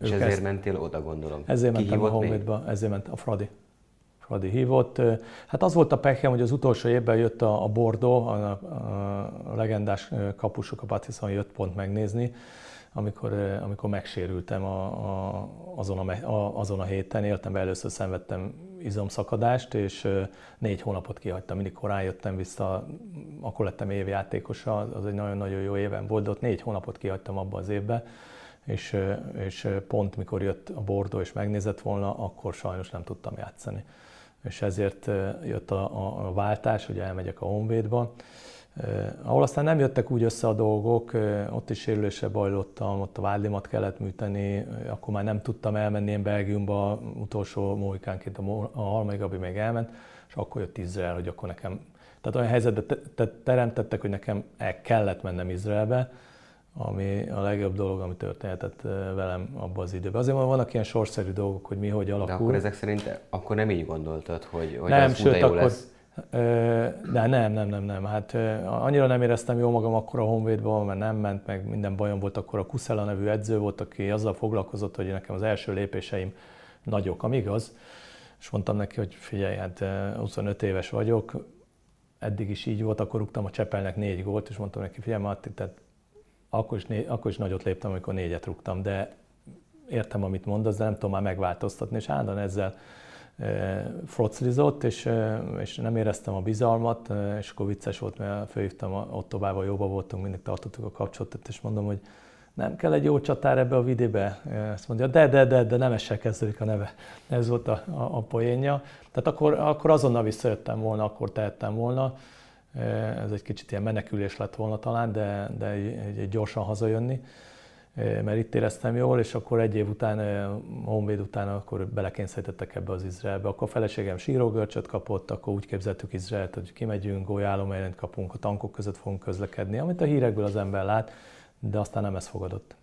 és ezért ezt, mentél oda, gondolom. Ezért Ki mentem a Honvédba, ezért ment a Fradi. Fradi hívott. Hát az volt a pekhem, hogy az utolsó évben jött a, a Bordeaux, a, a, a legendás kapusok, a Batison jött pont megnézni, amikor, amikor megsérültem a, a, azon, a, a, azon a héten, éltem be, először szenvedtem izomszakadást, és négy hónapot kihagytam, mindig korán jöttem vissza, akkor lettem évjátékosa, az egy nagyon-nagyon jó éven volt, de ott négy hónapot kihagytam abba az évbe, és, és pont mikor jött a Bordó és megnézett volna, akkor sajnos nem tudtam játszani. És ezért jött a, a, a váltás, hogy elmegyek a Honvédba, ahol aztán nem jöttek úgy össze a dolgok, ott is sérülésre bajlottam, ott a vádlimat kellett műteni, akkor már nem tudtam elmenni én Belgiumba, utolsó mohikánként a, a Halmai Gabi még elment, és akkor jött Izrael, hogy akkor nekem, tehát olyan te, teremtettek, hogy nekem el kellett mennem Izraelbe, ami a legjobb dolog, ami történhetett velem abban az időben. Azért vannak ilyen sorszerű dolgok, hogy mi hogy alakul. De akkor ezek szerint akkor nem így gondoltad, hogy, hogy nem, az sőt, jó akkor, lesz? De nem, nem, nem, nem. Hát annyira nem éreztem jó magam akkor a Honvédban, mert nem ment, meg minden bajom volt. Akkor a Kuszela nevű edző volt, aki azzal foglalkozott, hogy nekem az első lépéseim nagyok, ami igaz. És mondtam neki, hogy figyelj, hát 25 éves vagyok, eddig is így volt, akkor rúgtam a Csepelnek négy gólt, és mondtam neki, figyelj, Matti, tehát akkor is, né, akkor is nagyot léptem, amikor négyet rúgtam, de értem, amit mondasz, de nem tudom már megváltoztatni, és állandóan ezzel e, froclizott, és, e, és nem éreztem a bizalmat, e, és akkor vicces volt, mert fölhívtam a Ottobával, jóba voltunk, mindig tartottuk a kapcsolatot, és mondom, hogy nem kell egy jó csatár ebbe a vidébe. Ezt mondja, de, de, de, de nem essel kezdődik a neve. Ez volt a, a, a poénja. Tehát akkor, akkor azonnal visszajöttem volna, akkor tehettem volna. Ez egy kicsit ilyen menekülés lett volna talán, de, de egy, egy gyorsan hazajönni, mert itt éreztem jól, és akkor egy év után, Honvéd után akkor belekényszerítettek ebbe az Izraelbe. Akkor a feleségem sírógörcsöt kapott, akkor úgy képzeltük Izraelt, hogy kimegyünk, golyálomelyent kapunk, a tankok között fogunk közlekedni, amit a hírekből az ember lát, de aztán nem ez fogadott.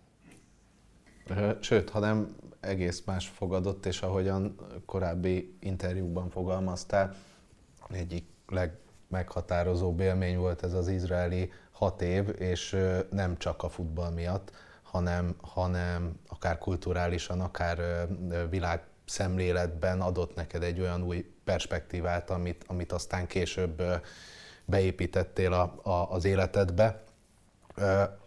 Sőt, hanem egész más fogadott, és ahogyan korábbi interjúkban fogalmaztál, egyik leg meghatározó élmény volt ez az izraeli hat év, és nem csak a futball miatt, hanem, hanem akár kulturálisan, akár világ szemléletben adott neked egy olyan új perspektívát, amit, amit aztán később beépítettél a, a, az életedbe.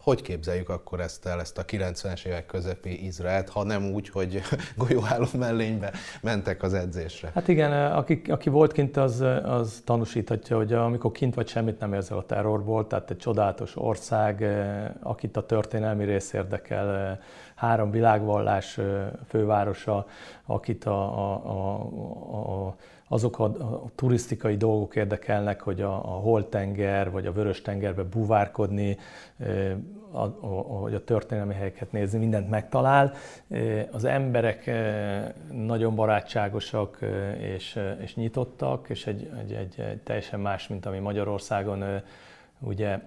Hogy képzeljük akkor ezt el, ezt a 90-es évek közepi Izraelt, ha nem úgy, hogy golyóálló mellénybe mentek az edzésre? Hát igen, aki, aki volt kint, az, az tanúsíthatja, hogy amikor kint vagy semmit nem érzel a terrorból, tehát egy csodálatos ország, akit a történelmi rész érdekel, három világvallás fővárosa, akit a, a, a, a azok a, a turisztikai dolgok érdekelnek, hogy a, a Holtenger vagy a Vörös-tengerbe buvárkodni, a, a, hogy a történelmi helyeket nézni, mindent megtalál. Az emberek nagyon barátságosak és, és nyitottak, és egy, egy, egy, egy teljesen más, mint ami Magyarországon ugye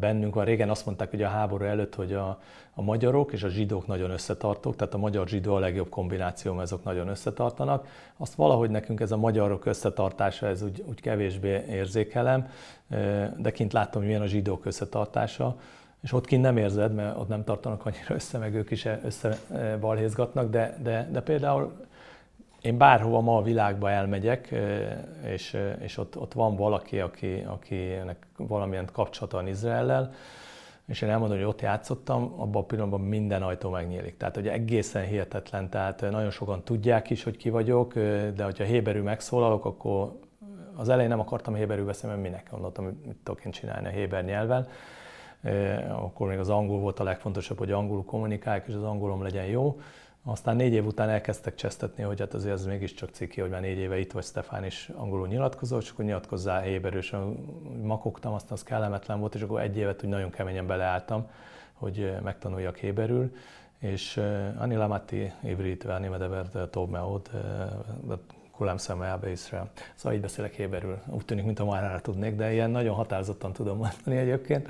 bennünk van. Régen azt mondták hogy a háború előtt, hogy a, a magyarok és a zsidók nagyon összetartók, tehát a magyar-zsidó a legjobb kombináció, mert azok nagyon összetartanak. Azt valahogy nekünk ez a magyarok összetartása, ez úgy, úgy kevésbé érzékelem, de kint láttam, hogy milyen a zsidók összetartása, és ott kint nem érzed, mert ott nem tartanak annyira össze, meg ők is összebalhézgatnak, de, de, de például én bárhova ma a világba elmegyek, és, és ott, ott van valaki, aki, akinek valamilyen kapcsolata van Izraellel, és én elmondom, hogy ott játszottam, abban a pillanatban minden ajtó megnyílik. Tehát, hogy egészen hihetetlen, tehát nagyon sokan tudják is, hogy ki vagyok, de hogyha héberű megszólalok, akkor az elején nem akartam héberű beszélni, mert minek gondoltam, mit tudok én csinálni a héber nyelven. Akkor még az angol volt a legfontosabb, hogy angolul kommunikálják, és az angolom legyen jó. Aztán négy év után elkezdtek csesztetni, hogy hát azért ez mégiscsak ciki, hogy már négy éve itt vagy, Stefán is angolul nyilatkozott, és akkor nyilatkozzá éberősen, makogtam, aztán az kellemetlen volt, és akkor egy évet úgy nagyon keményen beleálltam, hogy eh, megtanuljak héberül, és eh, Ani Lamati évrítve, Ani Medebert, eh, Tob Meod, Kulám szeme Ábe Iszrael. Szóval így beszélek héberül. Úgy tűnik, mint a már tudnék, de ilyen nagyon határozottan tudom mondani egyébként.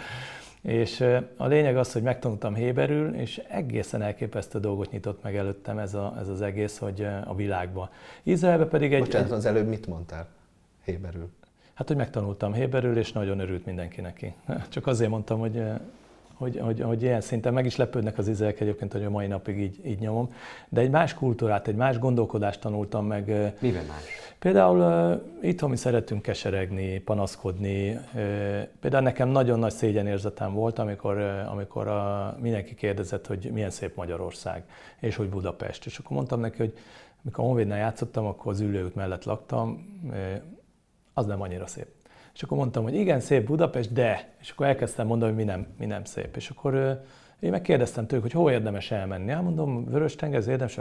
És a lényeg az, hogy megtanultam héberül, és egészen elképesztő dolgot nyitott meg előttem ez, a, ez az egész, hogy a világba. Izraelbe pedig egy... Bocsánat, az előbb mit mondtál héberül? Hát, hogy megtanultam héberül, és nagyon örült mindenki neki. Csak azért mondtam, hogy hogy, hogy, hogy ilyen szinten meg is lepődnek az izraelek egyébként, hogy a mai napig így, így nyomom. De egy más kultúrát, egy más gondolkodást tanultam meg. Mivel más? Például uh, itthon mi szeretünk keseregni, panaszkodni. Uh, például nekem nagyon nagy szégyenérzetem volt, amikor, uh, amikor a, mindenki kérdezett, hogy milyen szép Magyarország, és hogy Budapest. És akkor mondtam neki, hogy amikor a Honvédnál játszottam, akkor az ülőút mellett laktam, az nem annyira szép. És akkor mondtam, hogy igen, szép Budapest, de, és akkor elkezdtem mondani, hogy mi nem, mi nem szép. És akkor én megkérdeztem tőlük, hogy hol érdemes elmenni. Hát mondom, Vörös tenger, érdemes,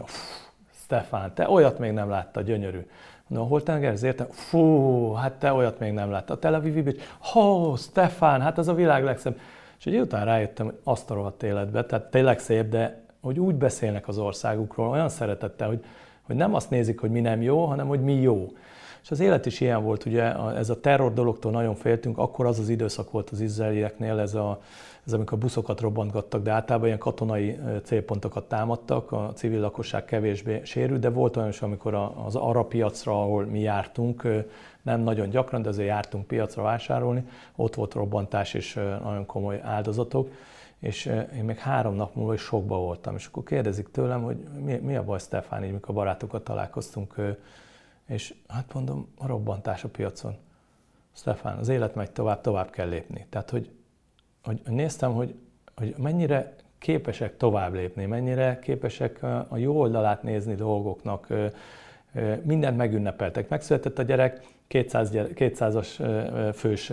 Stefán, te olyat még nem látta, gyönyörű. Mondom, hol tenger, értem? Fú, hát te olyat még nem látta. A Tel Aviv Beach, hó, Stefán, hát az a világ legszebb. És egy után rájöttem, hogy azt a rohadt életbe, tehát tényleg szép, de hogy úgy beszélnek az országukról, olyan szeretettel, hogy, hogy nem azt nézik, hogy mi nem jó, hanem hogy mi jó. És az élet is ilyen volt, ugye ez a terror dologtól nagyon féltünk, akkor az az időszak volt az izraelieknél, ez, a, ez amikor buszokat robbantgattak, de általában ilyen katonai célpontokat támadtak, a civil lakosság kevésbé sérült, de volt olyan is, amikor az arab piacra, ahol mi jártunk, nem nagyon gyakran, de azért jártunk piacra vásárolni, ott volt robbantás és nagyon komoly áldozatok, és én még három nap múlva is sokba voltam, és akkor kérdezik tőlem, hogy mi, mi a baj, Stefán, így mikor barátokat találkoztunk, és hát mondom, a robbantás a piacon. Stefán, az élet megy tovább, tovább kell lépni. Tehát, hogy, hogy néztem, hogy, hogy mennyire képesek tovább lépni, mennyire képesek a jó oldalát nézni dolgoknak, mindent megünnepeltek. Megszületett a gyerek, 200 gyere, 200-as fős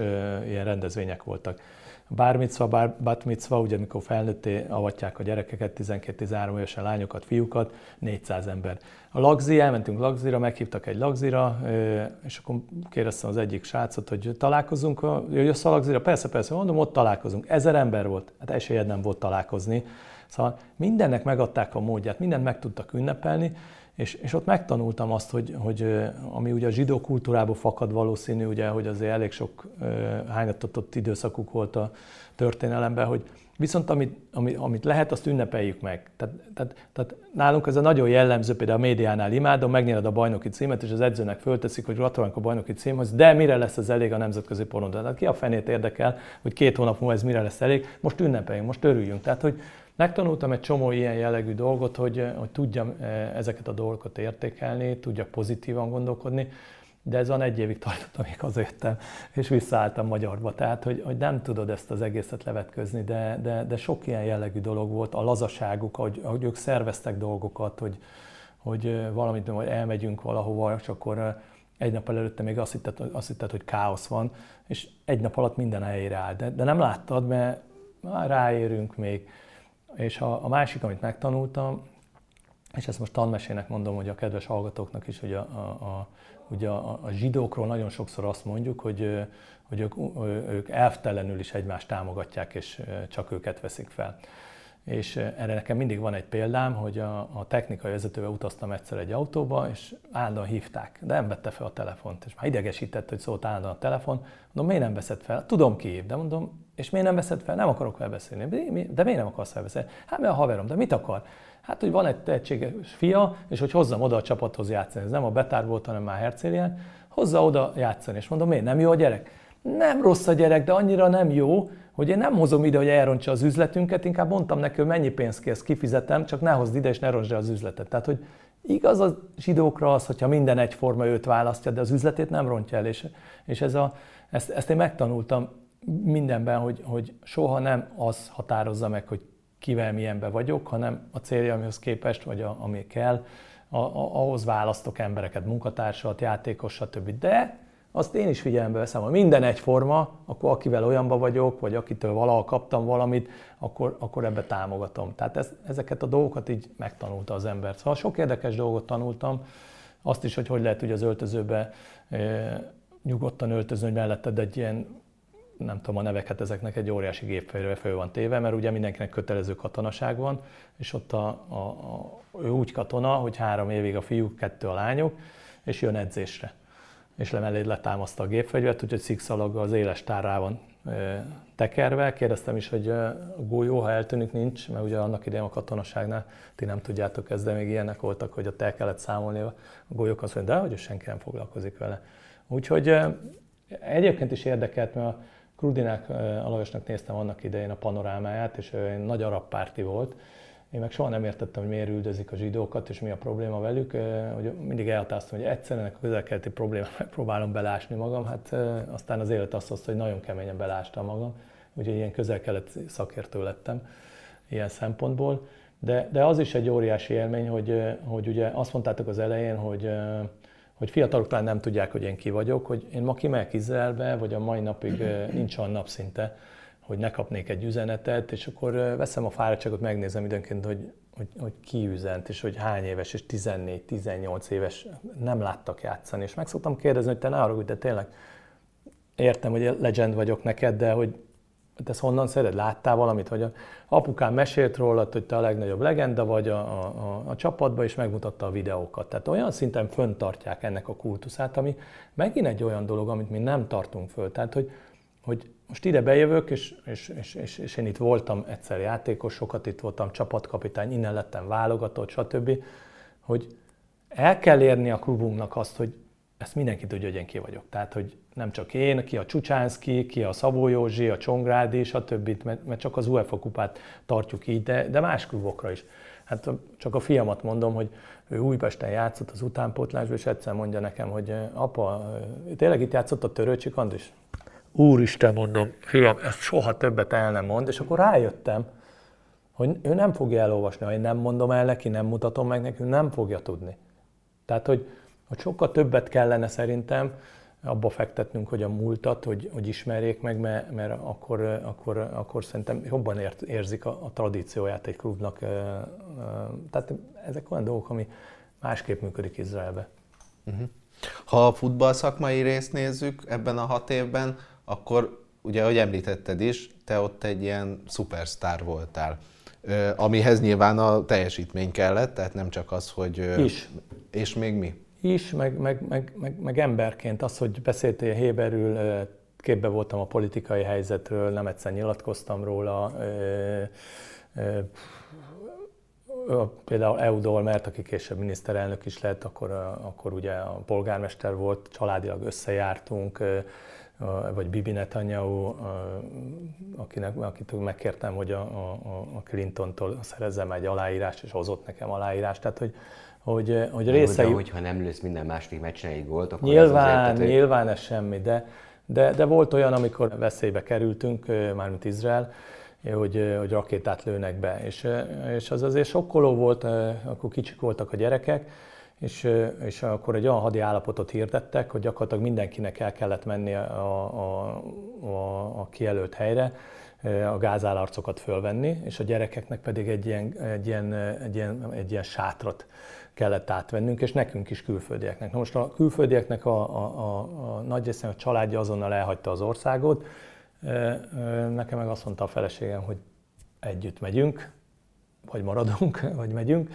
ilyen rendezvények voltak bármicva, bár, batmicva, ugye amikor felnőtté avatják a gyerekeket, 12-13 évesen lányokat, fiúkat, 400 ember. A lagzi, elmentünk lagzira, meghívtak egy lagzira, és akkor kérdeztem az egyik srácot, hogy találkozunk, jössz a lagzira? Persze, persze, mondom, ott találkozunk. Ezer ember volt, hát esélyed nem volt találkozni. Szóval mindennek megadták a módját, mindent meg tudtak ünnepelni, és, és ott megtanultam azt, hogy, hogy ami ugye a zsidó kultúrából fakad valószínű, ugye, hogy azért elég sok hányattatott időszakuk volt a történelemben, hogy viszont amit, amit, amit lehet, azt ünnepeljük meg. Tehát, tehát, tehát nálunk ez a nagyon jellemző, például a médiánál imádom, megnyered a bajnoki címet, és az edzőnek fölteszik, hogy gratulálunk a bajnoki címhez, de mire lesz ez elég a nemzetközi porondra? Tehát ki a fenét érdekel, hogy két hónap múlva ez mire lesz elég? Most ünnepeljünk, most örüljünk. Tehát, hogy, Megtanultam egy csomó ilyen jellegű dolgot, hogy, hogy tudjam ezeket a dolgokat értékelni, tudjak pozitívan gondolkodni, de ez van egy évig tartott, amíg hazajöttem, és visszaálltam magyarba. Tehát, hogy, hogy nem tudod ezt az egészet levetközni, de, de, de sok ilyen jellegű dolog volt, a lazaságuk, hogy, hogy ők szerveztek dolgokat, hogy, hogy valamit, hogy elmegyünk valahova, és akkor egy nap előtte még azt hitted, azt hitted, hogy káosz van, és egy nap alatt minden helyére áll. De, de nem láttad, mert ráérünk még. És a, a másik, amit megtanultam, és ezt most tanmesének mondom, hogy a kedves hallgatóknak is, hogy a, a, a, ugye a, a zsidókról nagyon sokszor azt mondjuk, hogy, hogy ők, ők elvtelenül is egymást támogatják, és csak őket veszik fel. És erre nekem mindig van egy példám, hogy a, a technikai vezetővel utaztam egyszer egy autóba, és állandóan hívták, de nem vette fel a telefont, és már idegesített, hogy szólt állandóan a telefon. Mondom, miért nem veszed fel? Tudom ki de mondom, és miért nem veszed fel? Nem akarok vele. De miért nem akarsz felbeszélni? Hát mert a haverom, de mit akar? Hát, hogy van egy tehetséges fia, és hogy hozzam oda a csapathoz játszani. Ez nem a Betár volt, hanem már Hercélien. Hozza oda játszani. És mondom, miért nem jó a gyerek? Nem rossz a gyerek, de annyira nem jó, hogy én nem hozom ide, hogy elrontsa az üzletünket, inkább mondtam neki, hogy mennyi pénzt kész, kifizetem, csak ne hozd ide, és ne rontsd az üzletet. Tehát, hogy igaz a zsidókra az, hogyha minden egyforma őt választja, de az üzletét nem rontja el. És, és ez a, ezt, ezt én megtanultam mindenben, hogy, hogy soha nem az határozza meg, hogy kivel milyenbe vagyok, hanem a céljamhoz képest, vagy a, ami kell, a, a, ahhoz választok embereket, munkatársat, játékos, stb. De azt én is figyelembe veszem, ha minden egyforma, akkor akivel olyanba vagyok, vagy akitől valahol kaptam valamit, akkor, akkor ebbe támogatom. Tehát ez, ezeket a dolgokat így megtanulta az ember. Szóval sok érdekes dolgot tanultam, azt is, hogy hogy lehet ugye az öltözőbe e, nyugodtan öltözni, hogy melletted egy ilyen nem tudom a neveket, ezeknek egy óriási gépfejre föl van téve, mert ugye mindenkinek kötelező katonaság van, és ott a, a, a, ő úgy katona, hogy három évig a fiúk, kettő a lányok, és jön edzésre. És lemelé letámaszta a gépfegyvert, úgyhogy szikszalaggal az éles tárrá van e, tekerve. Kérdeztem is, hogy a golyó, ha eltűnik, nincs, mert ugye annak idején a katonaságnál ti nem tudjátok ezt, de még ilyenek voltak, hogy ott el kellett számolni a golyók, azt mondja, de hogy senki nem foglalkozik vele. Úgyhogy egyébként is érdekelt, mert a Krudinák Alajosnak néztem annak idején a panorámáját, és ő nagy arab párti volt. Én meg soha nem értettem, hogy miért üldözik a zsidókat, és mi a probléma velük. Hogy mindig elhatároztam, hogy egyszerűen a közelkeleti problémát megpróbálom belásni magam. Hát aztán az élet azt hozta, hogy nagyon keményen belástam magam. Úgyhogy ilyen közel-keleti szakértő lettem ilyen szempontból. De, de az is egy óriási élmény, hogy, hogy ugye azt mondtátok az elején, hogy hogy fiatalok talán nem tudják, hogy én ki vagyok, hogy én ma kimegyek Izraelbe, vagy a mai napig nincs olyan nap szinte, hogy ne kapnék egy üzenetet, és akkor veszem a fáradtságot, megnézem időnként, hogy, hogy, hogy ki üzent, és hogy hány éves, és 14-18 éves nem láttak játszani. És meg szoktam kérdezni, hogy te ne arra, de tényleg értem, hogy legend vagyok neked, de hogy ezt honnan szeret? Láttál valamit? Hogy a apukám mesélt róla, hogy te a legnagyobb legenda vagy a, a, a, a csapatban, és megmutatta a videókat. Tehát olyan szinten föntartják ennek a kultuszát, ami megint egy olyan dolog, amit mi nem tartunk föl. Tehát, hogy, hogy most ide bejövök, és, és, és, és, és én itt voltam egyszer játékos, sokat itt voltam csapatkapitány, innen lettem válogatott, stb., hogy el kell érni a klubunknak azt, hogy ezt mindenki tudja, hogy én ki vagyok. Tehát, hogy nem csak én, ki a Csucsánszki, ki a Szabó Józsi, a Csongrádi, stb., mert, mert csak az UEFA kupát tartjuk így, de, de más klubokra is. Hát csak a fiamat mondom, hogy ő Újpesten játszott az utánpótlásban, és egyszer mondja nekem, hogy apa, tényleg itt játszott a Törőcsik Andris? Úristen, mondom, fiam, ezt soha többet el nem mond, és akkor rájöttem, hogy ő nem fogja elolvasni, ha én nem mondom el neki, nem mutatom meg neki, nem fogja tudni. Tehát, hogy, hogy sokkal többet kellene szerintem abba fektetnünk, hogy a múltat, hogy, hogy ismerjék meg, mert, mert akkor, akkor, akkor szerintem jobban ért, érzik a, a tradícióját egy klubnak. Tehát ezek olyan dolgok, ami másképp működik Izraelbe. Uh-huh. Ha a futball szakmai részt nézzük ebben a hat évben, akkor ugye, ahogy említetted is, te ott egy ilyen szupersztár voltál. Amihez nyilván a teljesítmény kellett, tehát nem csak az, hogy... Is. És még mi? Is, meg, meg, meg, meg, meg emberként az, hogy beszéltél Héberül, képbe voltam a politikai helyzetről, nem egyszer nyilatkoztam róla. Például Eudol, mert aki később miniszterelnök is lett, akkor, akkor ugye a polgármester volt, családilag összejártunk, vagy Bibi Netanyahu, akinek, akit megkértem, hogy a, a, a Clinton-tól szerezzem egy aláírást, és hozott nekem aláírást. Tehát, hogy, hogy, hogy részei... De hogyha nem lősz minden második meccsen egy gólt, akkor nyilván, ez azért, nyilván ez semmi, de, de, de volt olyan, amikor veszélybe kerültünk, mármint Izrael, hogy, hogy rakétát lőnek be. És, és az azért sokkoló volt, akkor kicsik voltak a gyerekek, és, és akkor egy olyan hadi állapotot hirdettek, hogy gyakorlatilag mindenkinek el kellett menni a, a, a, a kijelölt helyre, a gázállarcokat fölvenni, és a gyerekeknek pedig egy ilyen, egy ilyen, egy ilyen, egy ilyen sátrat kellett átvennünk, és nekünk is külföldieknek. Na most a külföldieknek a, a, a, a nagy részén a családja azonnal elhagyta az országot, nekem meg azt mondta a feleségem, hogy együtt megyünk, vagy maradunk, vagy megyünk,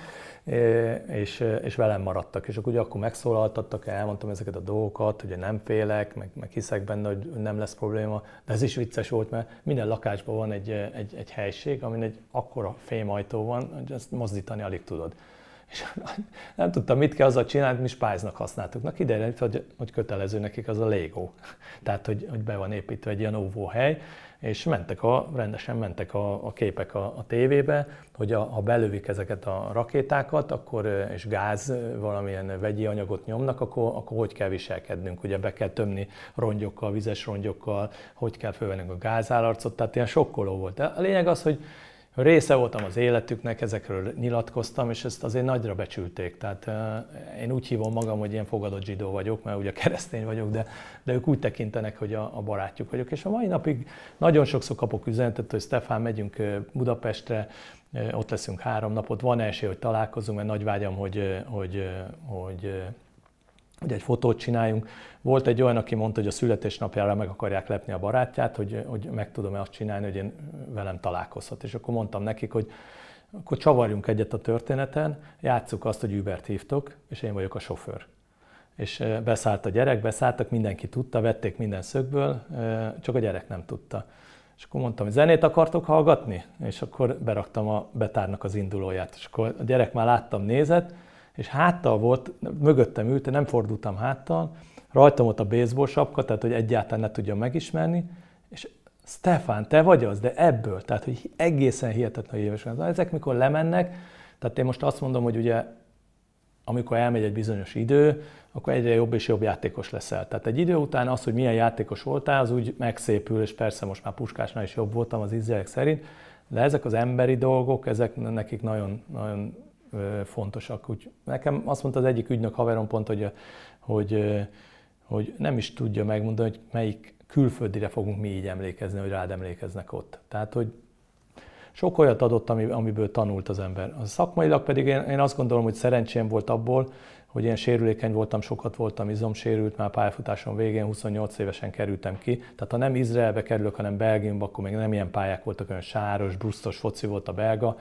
és, és velem maradtak. És akkor ugye akkor megszólaltattak, elmondtam ezeket a dolgokat, hogy nem félek, meg, meg hiszek benne, hogy nem lesz probléma. De ez is vicces volt, mert minden lakásban van egy, egy, egy helység, amin egy akkora fémajtó van, hogy ezt mozdítani alig tudod. És nem tudtam, mit kell azzal csinálni, mi spájznak használtuk. Na kiderült, hogy, hogy kötelező nekik az a Lego. Tehát, hogy, hogy be van építve egy ilyen óvóhely, és mentek a, rendesen mentek a, a képek a, a tévébe, hogy a, ha belövik ezeket a rakétákat, akkor, és gáz, valamilyen vegyi anyagot nyomnak, akkor, akkor hogy kell viselkednünk. Ugye be kell tömni rongyokkal, vizes rongyokkal, hogy kell fölvennünk a gázállarcot, tehát ilyen sokkoló volt. De a lényeg az, hogy része voltam az életüknek, ezekről nyilatkoztam, és ezt azért nagyra becsülték. Tehát én úgy hívom magam, hogy ilyen fogadott zsidó vagyok, mert ugye keresztény vagyok, de, de ők úgy tekintenek, hogy a, a barátjuk vagyok. És a mai napig nagyon sokszor kapok üzenetet, hogy Stefán, megyünk Budapestre, ott leszünk három napot, van esély, hogy találkozunk, mert nagy vágyam, hogy, hogy, hogy hogy egy fotót csináljunk. Volt egy olyan, aki mondta, hogy a születésnapjára meg akarják lepni a barátját, hogy, hogy meg tudom-e azt csinálni, hogy én velem találkozhat. És akkor mondtam nekik, hogy akkor csavarjunk egyet a történeten, játsszuk azt, hogy Ubert hívtok, és én vagyok a sofőr. És beszállt a gyerek, beszálltak, mindenki tudta, vették minden szögből, csak a gyerek nem tudta. És akkor mondtam, hogy zenét akartok hallgatni? És akkor beraktam a betárnak az indulóját. És akkor a gyerek már láttam, nézett, és háttal volt, mögöttem ült, nem fordultam háttal, rajtam volt a baseball sapka, tehát hogy egyáltalán ne tudjam megismerni, és Stefán, te vagy az, de ebből, tehát hogy egészen hihetetlen éves. Ezek mikor lemennek, tehát én most azt mondom, hogy ugye amikor elmegy egy bizonyos idő, akkor egyre jobb és jobb játékos leszel. Tehát egy idő után az, hogy milyen játékos voltál, az úgy megszépül, és persze most már Puskásnál is jobb voltam az izraelek szerint, de ezek az emberi dolgok, ezek nekik nagyon, nagyon fontosak. Úgy, nekem azt mondta az egyik ügynök haverom pont, hogy, hogy, hogy nem is tudja megmondani, hogy melyik külföldire fogunk mi így emlékezni, hogy rád emlékeznek ott. Tehát, hogy sok olyat adott, amiből tanult az ember. A szakmailag pedig én, én azt gondolom, hogy szerencsém volt abból, hogy én sérülékeny voltam, sokat voltam izomsérült, már pályafutásom végén 28 évesen kerültem ki. Tehát ha nem Izraelbe kerülök, hanem Belgiumba, akkor még nem ilyen pályák voltak, olyan sáros, brusztos foci volt a belga,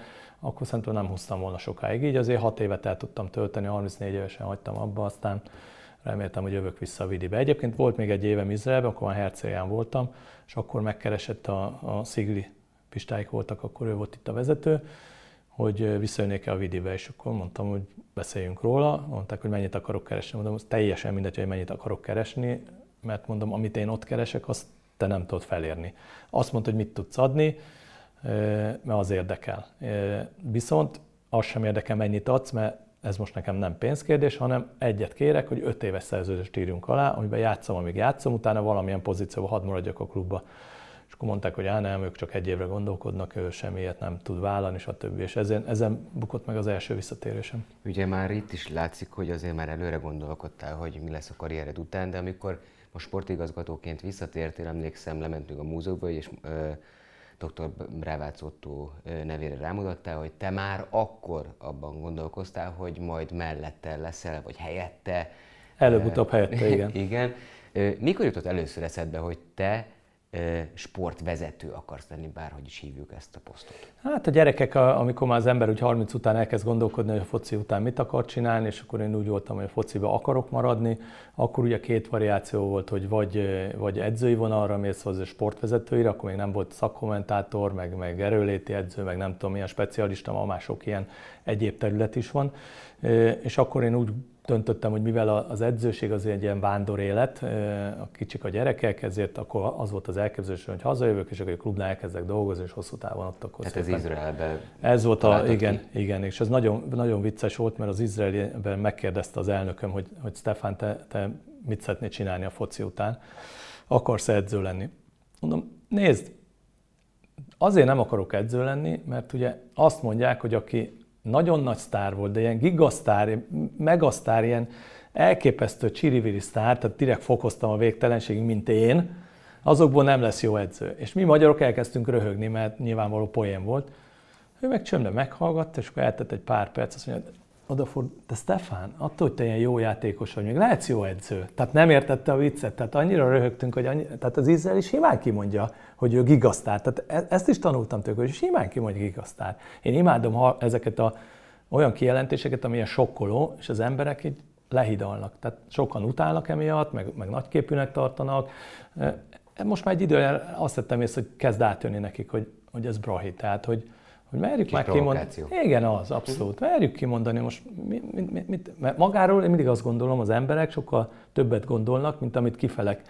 akkor szerintem nem húztam volna sokáig. Így azért 6 évet el tudtam tölteni, 34 évesen hagytam abba, aztán reméltem, hogy jövök vissza a Vidibe. Egyébként volt még egy évem Izraelben, akkor már Hercélján voltam, és akkor megkeresett a, a Szigli Pistáik voltak, akkor ő volt itt a vezető, hogy visszajönnék-e a Vidibe, és akkor mondtam, hogy beszéljünk róla. Mondták, hogy mennyit akarok keresni. Mondom, teljesen mindegy, hogy mennyit akarok keresni, mert mondom, amit én ott keresek, azt te nem tudod felérni. Azt mondta, hogy mit tudsz adni, mert az érdekel. Viszont az sem érdekel, mennyit adsz, mert ez most nekem nem pénzkérdés, hanem egyet kérek, hogy öt éves szerződést írjunk alá, amiben játszom, amíg játszom, utána valamilyen pozícióban hadd maradjak a klubba. És akkor mondták, hogy á, nem, ők csak egy évre gondolkodnak, ő semmiért nem tud vállalni, stb. És ezen, ezen bukott meg az első visszatérésem. Ugye már itt is látszik, hogy azért már előre gondolkodtál, hogy mi lesz a karriered után, de amikor most sportigazgatóként visszatértél, emlékszem, lementünk a múzeumba, és ö, dr. Brávác Otto nevére rámutattál, hogy te már akkor abban gondolkoztál, hogy majd mellette leszel, vagy helyette. Előbb-utóbb helyette, igen. igen. Mikor jutott először eszedbe, hogy te sportvezető akarsz lenni, bárhogy is hívjuk ezt a posztot? Hát a gyerekek, amikor már az ember úgy 30 után elkezd gondolkodni, hogy a foci után mit akar csinálni, és akkor én úgy voltam, hogy a fociba akarok maradni, akkor ugye két variáció volt, hogy vagy, vagy edzői vonalra mész, vagy sportvezetőire, akkor még nem volt szakkommentátor, meg, meg erőléti edző, meg nem tudom milyen specialista, ma már sok ilyen egyéb terület is van. És akkor én úgy döntöttem, hogy mivel az edzőség az egy ilyen vándor élet, a kicsik a gyerekek, ezért akkor az volt az elképzelés, hogy hazajövök, és akkor a klubnál elkezdek dolgozni, és hosszú távon ott akkor Tehát ez Izraelben Ez volt a, igen, ki? igen, és ez nagyon, nagyon vicces volt, mert az Izraelben megkérdezte az elnököm, hogy, hogy Stefan, te, te mit szeretnél csinálni a foci után, akarsz edző lenni? Mondom, nézd, azért nem akarok edző lenni, mert ugye azt mondják, hogy aki nagyon nagy sztár volt, de ilyen gigasztár, megasztár, ilyen elképesztő csiriviri sztár, tehát direkt fokoztam a végtelenségig, mint én, azokból nem lesz jó edző. És mi magyarok elkezdtünk röhögni, mert nyilvánvaló poén volt. Ő meg csöndben meghallgatta, és akkor eltett egy pár perc, azt mondja, odaford, de Stefán, attól, hogy te ilyen jó játékos vagy, még lehetsz jó edző. Tehát nem értette a viccet, tehát annyira röhögtünk, hogy annyi, tehát az Izrael is simán kimondja, hogy ő gigasztár. Tehát e- ezt is tanultam tőle, hogy simán kimondja gigasztár. Én imádom ha ezeket a olyan kijelentéseket, amilyen sokkoló, és az emberek így lehidalnak. Tehát sokan utálnak emiatt, meg, meg nagyképűnek tartanak. E, most már egy időre azt tettem észre, hogy kezd átjönni nekik, hogy, hogy ez brahi. Tehát, hogy, hogy merjük már kimondani. Igen, az, abszolút. Merjük kimondani most, mit, mit, mit, mert magáról én mindig azt gondolom, az emberek sokkal többet gondolnak, mint amit kifelek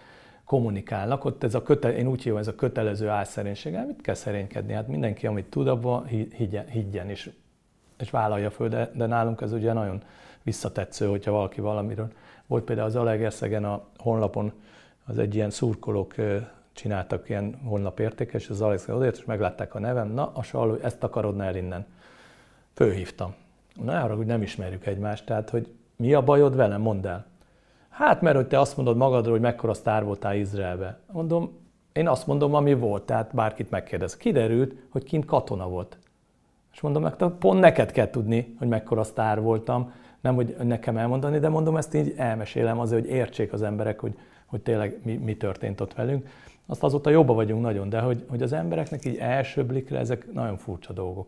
kommunikálnak. Ott ez a köte, én úgy hívom, ez a kötelező álszerénység. Hát mit kell szerénykedni? Hát mindenki, amit tud, abban higgyen, higgyen és, és vállalja föl, de, de nálunk ez ugye nagyon visszatetsző, hogyha valaki valamiről. Volt például az Alegerszegen a honlapon az egy ilyen szurkolók csináltak ilyen honlapértékes, és az Alex odért, és meglátták a nevem, na, a saló, ezt akarodna el innen. Főhívtam. Na, arra, hogy nem ismerjük egymást, tehát, hogy mi a bajod velem, mondd el. Hát, mert hogy te azt mondod magadról, hogy mekkora sztár voltál Izraelbe. Mondom, én azt mondom, ami volt, tehát bárkit megkérdez. Kiderült, hogy kint katona volt. És mondom, meg pont neked kell tudni, hogy mekkora sztár voltam, nem hogy nekem elmondani, de mondom, ezt így elmesélem azért, hogy értsék az emberek, hogy, hogy tényleg mi, mi történt ott velünk. Azt azóta jobban vagyunk nagyon, de hogy, hogy az embereknek így elsőblik le, ezek nagyon furcsa dolgok.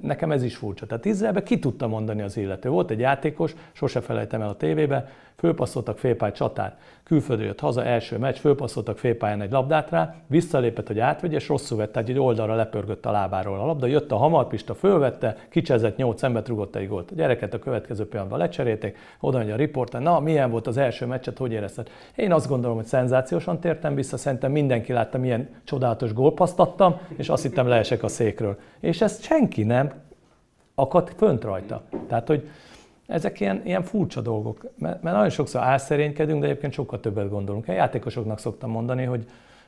Nekem ez is furcsa. Tehát Izraelbe ki tudta mondani az illető. Volt egy játékos, sose felejtem el a tévébe, fölpasszoltak félpály csatát, külföldről jött haza, első meccs, fölpasszoltak félpályán egy labdát rá, visszalépett, hogy átvegye, és rosszul vett, tehát egy oldalra lepörgött a lábáról a labda, jött a hamarpista, fölvette, kicsezett nyolc embert, rugott egy gólt. A gyereket a következő pillanatban lecserélték, oda megy a riporter, na milyen volt az első meccset, hogy érezted? Én azt gondolom, hogy szenzációsan tértem vissza, szerintem mindenki látta, milyen csodálatos gólpaszt adtam, és azt hittem leesek a székről. És ezt senki nem akadt fönt rajta. Tehát, hogy ezek ilyen, ilyen furcsa dolgok, mert, mert nagyon sokszor álszerénykedünk, de egyébként sokkal többet gondolunk. A játékosoknak szoktam mondani, hogy,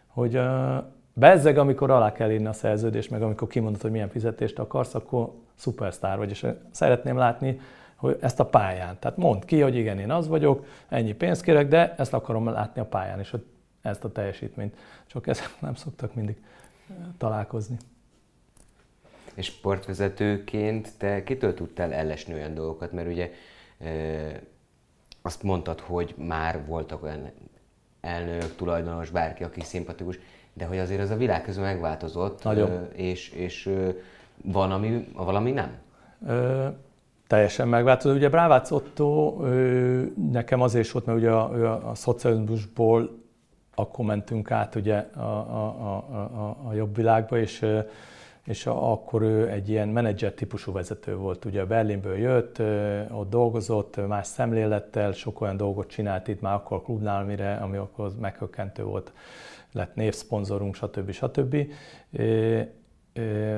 hogy uh, bezzeg, amikor alá kell írni a szerződést, meg amikor kimondod, hogy milyen fizetést akarsz, akkor szupersztár vagy, és szeretném látni, hogy ezt a pályán. Tehát mondd ki, hogy igen, én az vagyok, ennyi pénzt kérek, de ezt akarom látni a pályán, és ezt a teljesítményt. Csak ezzel nem szoktak mindig találkozni. És sportvezetőként te kitől tudtál ellesni olyan dolgokat, mert ugye azt mondtad, hogy már voltak olyan elnök, tulajdonos, bárki, aki szimpatikus, de hogy azért az a világ közül megváltozott, Nagyon. és, és van, ami, valami nem? Ö, teljesen megváltozott. Ugye Brávác Otto ö, nekem azért is volt, mert ugye a, a, a szocializmusból akkor mentünk át ugye a, a, a, a, a jobb világba, és és akkor ő egy ilyen menedzser típusú vezető volt. Ugye Berlinből jött, ott dolgozott, más szemlélettel, sok olyan dolgot csinált itt már akkor a klubnál, amire, ami akkor meghökkentő volt, lett névszponzorunk, stb. stb.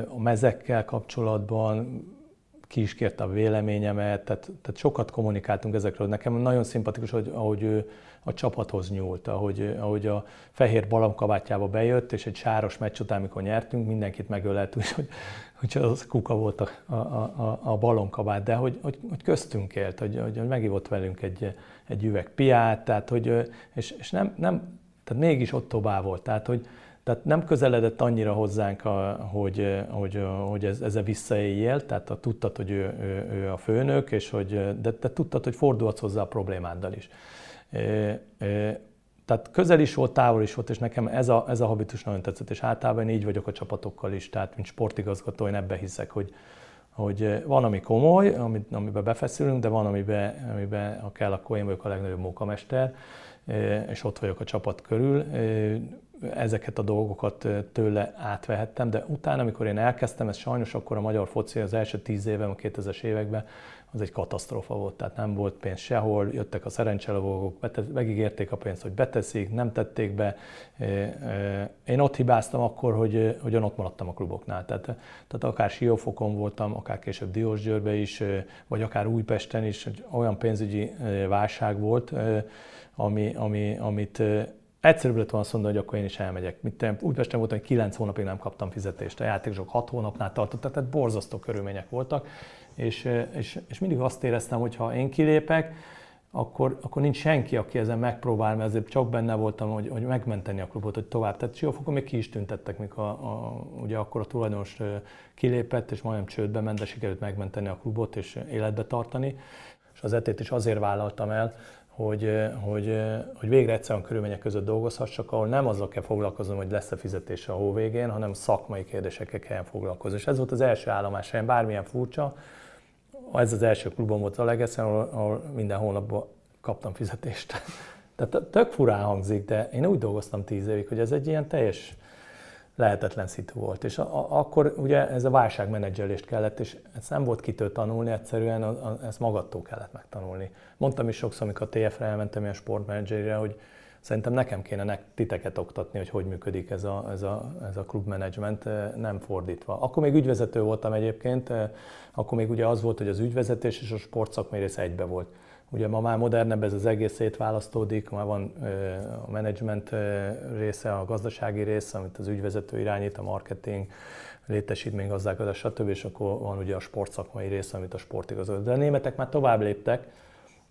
A mezekkel kapcsolatban ki is kérte a véleményemet, tehát, tehát sokat kommunikáltunk ezekről. Nekem nagyon szimpatikus, hogy, ahogy ő a csapathoz nyúlt, ahogy, ahogy a fehér balamkabátjába bejött, és egy sáros meccs után, amikor nyertünk, mindenkit megölelt, hogy, hogy az kuka volt a, a, a, a balomkabát, de hogy, hogy, hogy köztünk élt, hogy, hogy, hogy megívott velünk egy, egy üveg piát, tehát hogy, és, és nem, nem, tehát mégis ott tovább volt, tehát hogy, tehát nem közeledett annyira hozzánk, a, hogy, hogy, hogy ez, ezzel visszaéljél, tehát a, tudtad, hogy ő, ő, ő a főnök, és hogy, de, de tudtad, hogy fordulhatsz hozzá a problémáddal is. Tehát közel is volt, távol is volt, és nekem ez a, ez a habitus nagyon tetszett, és általában így vagyok a csapatokkal is, tehát mint sportigazgató én ebbe hiszek, hogy, hogy van, ami komoly, amit, amiben befeszülünk, de van, amiben, amiben ha kell, akkor én vagyok a legnagyobb munkamester, és ott vagyok a csapat körül. Ezeket a dolgokat tőle átvehettem, de utána, amikor én elkezdtem, ez sajnos akkor a magyar foci az első tíz évem, a 2000-es években, az egy katasztrófa volt, tehát nem volt pénz sehol, jöttek a szerencselovagok, megígérték a pénzt, hogy beteszik, nem tették be. Én ott hibáztam akkor, hogy, hogy ott maradtam a kluboknál. Tehát, tehát akár Siófokon voltam, akár később Diósgyőrbe is, vagy akár Újpesten is, olyan pénzügyi válság volt, ami, ami, amit Egyszerűbb lett volna azt mondani, hogy akkor én is elmegyek. Mit úgy Újpesten voltam, hogy 9 hónapig nem kaptam fizetést. A játékosok 6 hónapnál tartottak, tehát borzasztó körülmények voltak. És, és, és mindig azt éreztem, hogy ha én kilépek, akkor, akkor nincs senki, aki ezen megpróbál, mert azért csak benne voltam, hogy, hogy megmenteni a klubot, hogy tovább. Tehát Siófokon még ki is tüntettek, mikor a, a, ugye akkor a tulajdonos kilépett, és majdnem csődbe ment, de sikerült megmenteni a klubot és életbe tartani. És az etét is azért vállaltam el, hogy, hogy, hogy végre egyszerűen körülmények között dolgozhassak, ahol nem azzal kell foglalkoznom, hogy lesz-e fizetés a hó végén, hanem szakmai kérdésekkel kell foglalkozni. És ez volt az első állomás helyen, bármilyen furcsa, ez az első klubom volt a legeszen, ahol, ahol minden hónapban kaptam fizetést. Tehát tök furán hangzik, de én úgy dolgoztam tíz évig, hogy ez egy ilyen teljes lehetetlen szitu volt. És a, a, akkor ugye ez a válságmenedzselést kellett, és ezt nem volt kitől tanulni, egyszerűen a, a, ezt magadtól kellett megtanulni. Mondtam is sokszor, amikor a TF-re elmentem ilyen sportmenedzserre, hogy szerintem nekem kéne nek, titeket oktatni, hogy hogy működik ez a, ez a, ez a klubmenedzsment, nem fordítva. Akkor még ügyvezető voltam egyébként, akkor még ugye az volt, hogy az ügyvezetés és a sportszakmai rész egybe volt. Ugye ma már modernebb ez az egész szétválasztódik, már van a menedzsment része, a gazdasági része, amit az ügyvezető irányít, a marketing, létesítménygazdálkodás, stb. És akkor van ugye a sportszakmai része, amit a sportigazgató. De a németek már tovább léptek,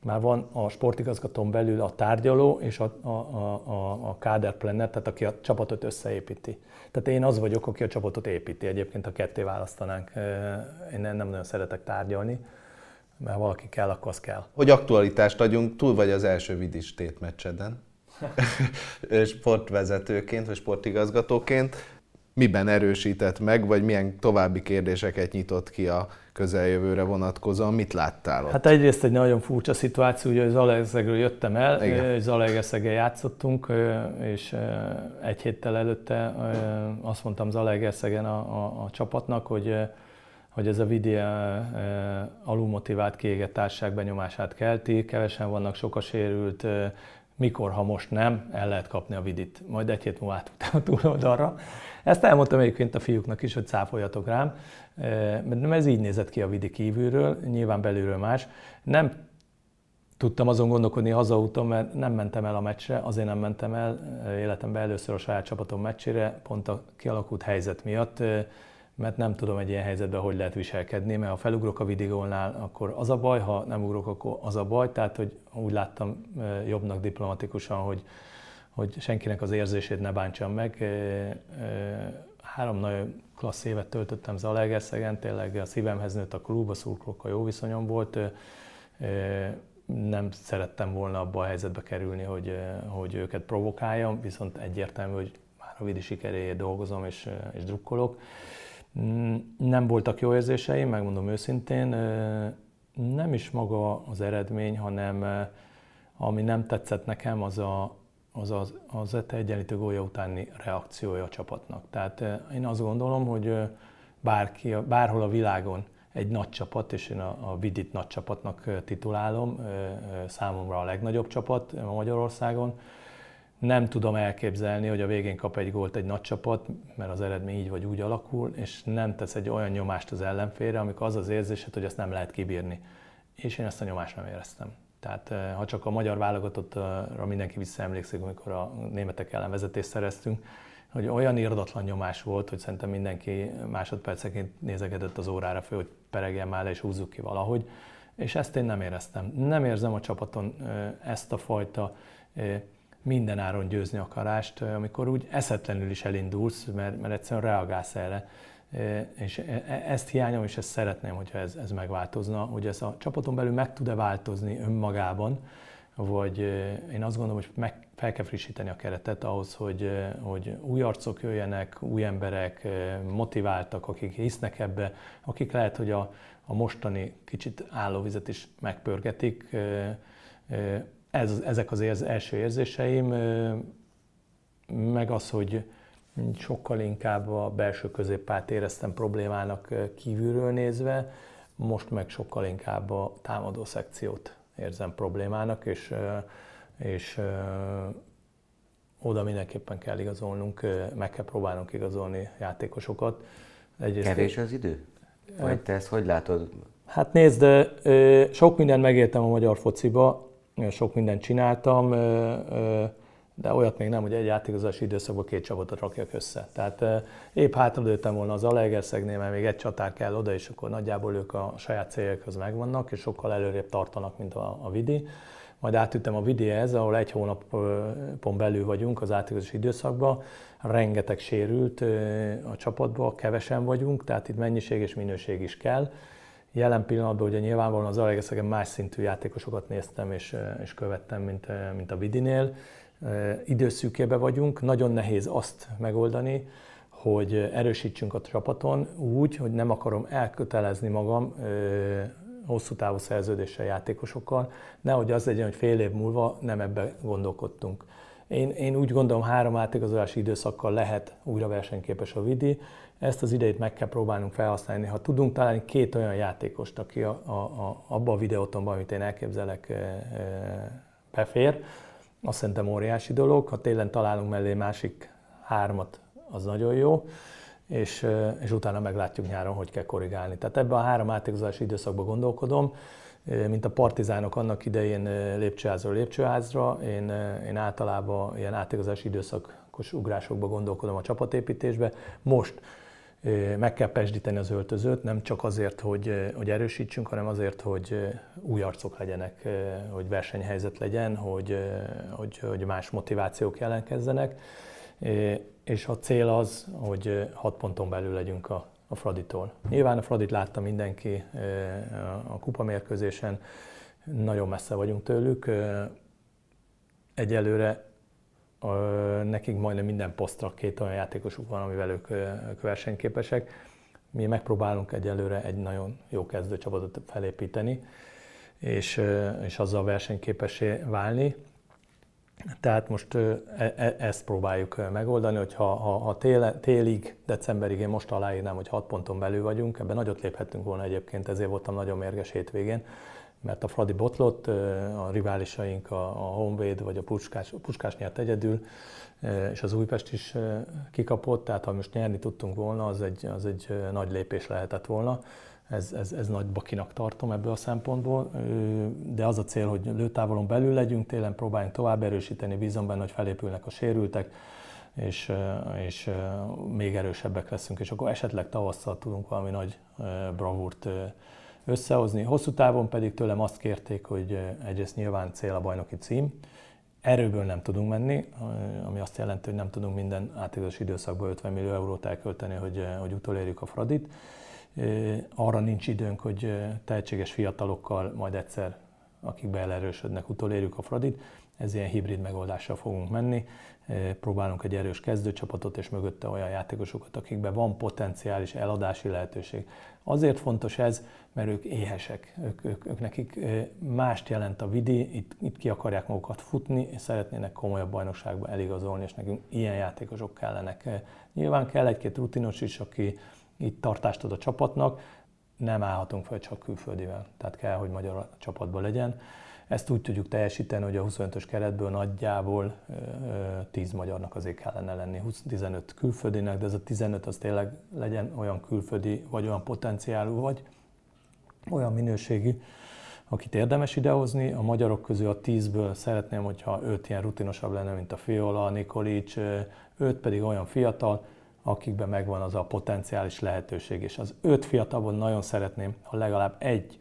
már van a sportigazgatón belül a tárgyaló és a, a, a, a káderplanner, tehát aki a csapatot összeépíti. Tehát én az vagyok, aki a csapatot építi. Egyébként, ha ketté választanánk, én nem nagyon szeretek tárgyalni, mert valaki kell, akkor az kell. Hogy aktualitást adjunk, túl vagy az első vidis tétmeccseden, sportvezetőként, vagy sportigazgatóként. Miben erősített meg, vagy milyen további kérdéseket nyitott ki a közeljövőre vonatkozóan? Mit láttál ott? Hát egyrészt egy nagyon furcsa szituáció, hogy Zalaegerszegről jöttem el, Zalaegerszeggel játszottunk, és egy héttel előtte azt mondtam Zalaegerszegen a, a, a csapatnak, hogy hogy ez a Vidi alulmotivált kiégett társaság benyomását kelti, kevesen vannak, sok a sérült, mikor, ha most nem, el lehet kapni a vidit. Majd egy hét múlva átugtam a túloldalra. Ezt elmondtam egyébként a fiúknak is, hogy cáfoljatok rám, mert ez így nézett ki a vidi kívülről, nyilván belülről más. Nem tudtam azon gondolkodni hazaúton, mert nem mentem el a meccsre, azért nem mentem el életemben először a saját csapatom meccsére, pont a kialakult helyzet miatt mert nem tudom egy ilyen helyzetben, hogy lehet viselkedni, mert ha felugrok a vidigónál, akkor az a baj, ha nem ugrok, akkor az a baj, tehát hogy úgy láttam jobbnak diplomatikusan, hogy, hogy senkinek az érzését ne bántsam meg. Három nagyon klassz évet töltöttem Zalaegerszegen, tényleg a szívemhez nőtt a klub, a szurkolókkal jó viszonyom volt. Nem szerettem volna abba a helyzetbe kerülni, hogy, hogy őket provokáljam, viszont egyértelmű, hogy már a vidi sikeréért dolgozom és, és drukkolok. Nem voltak jó érzéseim, megmondom őszintén. Nem is maga az eredmény, hanem ami nem tetszett nekem, az a, az, az, az ETE egyenlítő gólya utáni reakciója a csapatnak. Tehát én azt gondolom, hogy bárki, bárhol a világon egy nagy csapat, és én a, a Vidit nagy csapatnak titulálom, számomra a legnagyobb csapat Magyarországon, nem tudom elképzelni, hogy a végén kap egy gólt egy nagy csapat, mert az eredmény így vagy úgy alakul, és nem tesz egy olyan nyomást az ellenfélre, amikor az az érzésed, hogy ezt nem lehet kibírni. És én ezt a nyomást nem éreztem. Tehát eh, ha csak a magyar válogatottra mindenki visszaemlékszik, amikor a németek ellen vezetést szereztünk, hogy olyan irdatlan nyomás volt, hogy szerintem mindenki másodperceként nézegetett az órára föl, hogy peregjen már le és húzzuk ki valahogy. És ezt én nem éreztem. Nem érzem a csapaton eh, ezt a fajta eh, minden áron győzni akarást, amikor úgy eszetlenül is elindulsz, mert, mert egyszerűen reagálsz erre. És e, e, ezt hiányom, és ezt szeretném, hogyha ez, ez megváltozna, hogy ez a csapaton belül meg tud-e változni önmagában, vagy én azt gondolom, hogy meg, fel kell frissíteni a keretet ahhoz, hogy, hogy új arcok jöjjenek, új emberek, motiváltak, akik hisznek ebbe, akik lehet, hogy a, a mostani kicsit állóvizet is megpörgetik, ez, ezek az érz, első érzéseim, meg az, hogy sokkal inkább a belső középpárt éreztem problémának kívülről nézve, most meg sokkal inkább a támadó szekciót érzem problémának, és, és oda mindenképpen kell igazolnunk, meg kell próbálnunk igazolni játékosokat. Egyrészt Kevés az idő? Vagy te ezt hogy látod? Hát nézd, sok mindent megértem a magyar fociba, sok mindent csináltam, de olyat még nem, hogy egy játékozási időszakban két csapatot rakjak össze. Tehát épp hátradőltem volna az Alegerszegnél, mert még egy csatár kell oda, és akkor nagyjából ők a saját céljaikhoz megvannak, és sokkal előrébb tartanak, mint a, a Vidi. Majd átüttem a Vidihez, ahol egy hónapon belül vagyunk az játékozási időszakban, rengeteg sérült a csapatban, kevesen vagyunk, tehát itt mennyiség és minőség is kell. Jelen pillanatban ugye nyilvánvalóan az Alegerszegen más szintű játékosokat néztem és, és követtem, mint, mint a Vidinél időszűkébe vagyunk, nagyon nehéz azt megoldani, hogy erősítsünk a csapaton úgy, hogy nem akarom elkötelezni magam hosszú távú szerződéssel játékosokkal, nehogy az legyen, hogy fél év múlva nem ebbe gondolkodtunk. Én, én úgy gondolom, három átigazolási időszakkal lehet újra versenyképes a Vidi. Ezt az idejét meg kell próbálnunk felhasználni. Ha tudunk találni két olyan játékost, aki a, a, a, abba a videótomban, amit én elképzelek, befér, azt szerintem óriási dolog. Ha télen találunk mellé másik hármat, az nagyon jó, és, és utána meglátjuk nyáron, hogy kell korrigálni. Tehát ebben a három átigazolási időszakban gondolkodom, mint a partizánok annak idején lépcsőházról lépcsőházra, én, én általában ilyen átigazolási időszakos ugrásokba gondolkodom a csapatépítésbe. Most meg kell pesdíteni az öltözőt, nem csak azért, hogy, hogy erősítsünk, hanem azért, hogy új arcok legyenek, hogy versenyhelyzet legyen, hogy, hogy, hogy más motivációk jelenkezzenek. És a cél az, hogy hat ponton belül legyünk a, a Fraditól. Nyilván a Fradit látta mindenki a kupamérkőzésen, nagyon messze vagyunk tőlük. Egyelőre nekik majdnem minden posztra két olyan játékosuk van, amivel ők, ők versenyképesek. Mi megpróbálunk egyelőre egy nagyon jó kezdőcsapatot felépíteni, és, és azzal versenyképessé válni. Tehát most e, e, ezt próbáljuk megoldani, hogy ha, ha, ha tél, télig, decemberig én most aláírnám, hogy 6 ponton belül vagyunk, ebben nagyot léphettünk volna egyébként, ezért voltam nagyon mérges hétvégén, mert a Fradi botlott, a riválisaink, a, a Honvéd vagy a Puskás, a Puskás nyert egyedül, és az Újpest is kikapott, tehát ha most nyerni tudtunk volna, az egy, az egy nagy lépés lehetett volna. Ez, ez, ez nagy bakinak tartom ebből a szempontból, de az a cél, hogy lőtávolon belül legyünk, télen próbáljunk tovább erősíteni, bízom benne, hogy felépülnek a sérültek, és, és még erősebbek leszünk, és akkor esetleg tavasszal tudunk valami nagy bravúrt összehozni. Hosszú távon pedig tőlem azt kérték, hogy egyrészt nyilván cél a bajnoki cím, Erőből nem tudunk menni, ami azt jelenti, hogy nem tudunk minden átigazos időszakban 50 millió eurót elkölteni, hogy, hogy utolérjük a Fradit. Arra nincs időnk, hogy tehetséges fiatalokkal majd egyszer, akik beelerősödnek, utolérjük a Fradit. Ez ilyen hibrid megoldással fogunk menni. Próbálunk egy erős kezdőcsapatot és mögötte olyan játékosokat, akikben van potenciális eladási lehetőség. Azért fontos ez, mert ők éhesek, ők, ők, ők nekik mást jelent a vidi, itt, itt ki akarják magukat futni, és szeretnének komolyabb bajnokságba eligazolni, és nekünk ilyen játékosok kellenek. Nyilván kell egy-két rutinos is, aki itt tartást ad a csapatnak, nem állhatunk fel csak külföldivel, tehát kell, hogy magyar csapatban legyen. Ezt úgy tudjuk teljesíteni, hogy a 25-ös keretből nagyjából 10 magyarnak azért kellene lenni, 15 külföldinek, de ez a 15 az tényleg legyen olyan külföldi, vagy olyan potenciálú, vagy olyan minőségű, akit érdemes idehozni. A magyarok közül a 10-ből szeretném, hogyha 5 ilyen rutinosabb lenne, mint a Fiola, Nikolic, 5 pedig olyan fiatal, akikben megvan az a potenciális lehetőség. És az 5 fiatalban nagyon szeretném, ha legalább egy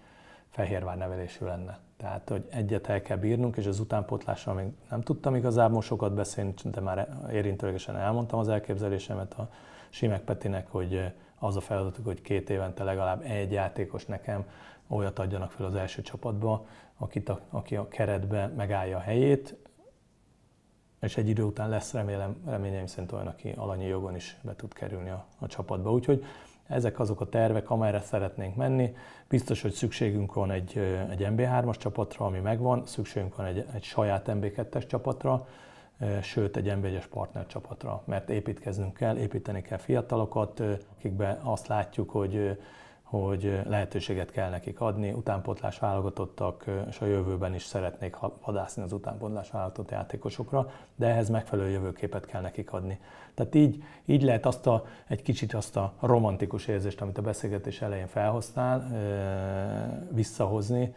fehérvár nevelésű lenne. Tehát, hogy egyet el kell bírnunk, és az utánpótlásról még nem tudtam igazából sokat beszélni, de már érintőlegesen elmondtam az elképzelésemet a Simek Petinek, hogy az a feladatuk, hogy két évente legalább egy játékos nekem olyat adjanak fel az első csapatba, akit a, aki a keretbe megállja a helyét, és egy idő után lesz remélem, reményeim szerint olyan, aki alanyi jogon is be tud kerülni a, a csapatba. Úgyhogy ezek azok a tervek, amelyre szeretnénk menni. Biztos, hogy szükségünk van egy, egy MB3-as csapatra, ami megvan, szükségünk van egy, egy saját MB2-es csapatra, sőt egy MB1-es partner csapatra, mert építkeznünk kell, építeni kell fiatalokat, akikben azt látjuk, hogy hogy lehetőséget kell nekik adni, utánpotlás válogatottak, és a jövőben is szeretnék vadászni az utánpotlás válogatott játékosokra, de ehhez megfelelő jövőképet kell nekik adni. Tehát így, így lehet azt a, egy kicsit azt a romantikus érzést, amit a beszélgetés elején felhoztál, visszahozni,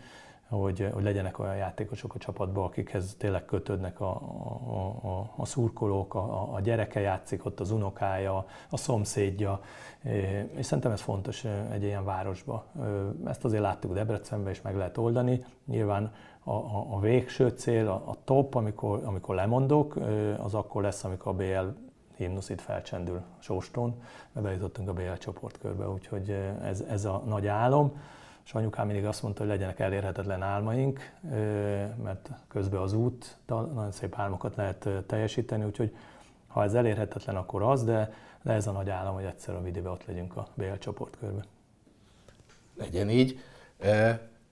hogy, hogy legyenek olyan játékosok a csapatban, akikhez tényleg kötődnek a, a, a, a szurkolók, a, a gyereke játszik, ott az unokája, a szomszédja, és szerintem ez fontos egy ilyen városba. Ezt azért láttuk Debrecenben, és meg lehet oldani. Nyilván a, a, a végső cél, a, a top, amikor, amikor lemondok, az akkor lesz, amikor a BL himnusz itt felcsendül Sóstón, mert bejutottunk a BL csoportkörbe, úgyhogy ez, ez a nagy álom és anyukám mindig azt mondta, hogy legyenek elérhetetlen álmaink, mert közben az út, nagyon szép álmokat lehet teljesíteni, úgyhogy ha ez elérhetetlen, akkor az, de, de ez a nagy állam, hogy egyszer a videóban ott legyünk a BL csoportkörben. Legyen így.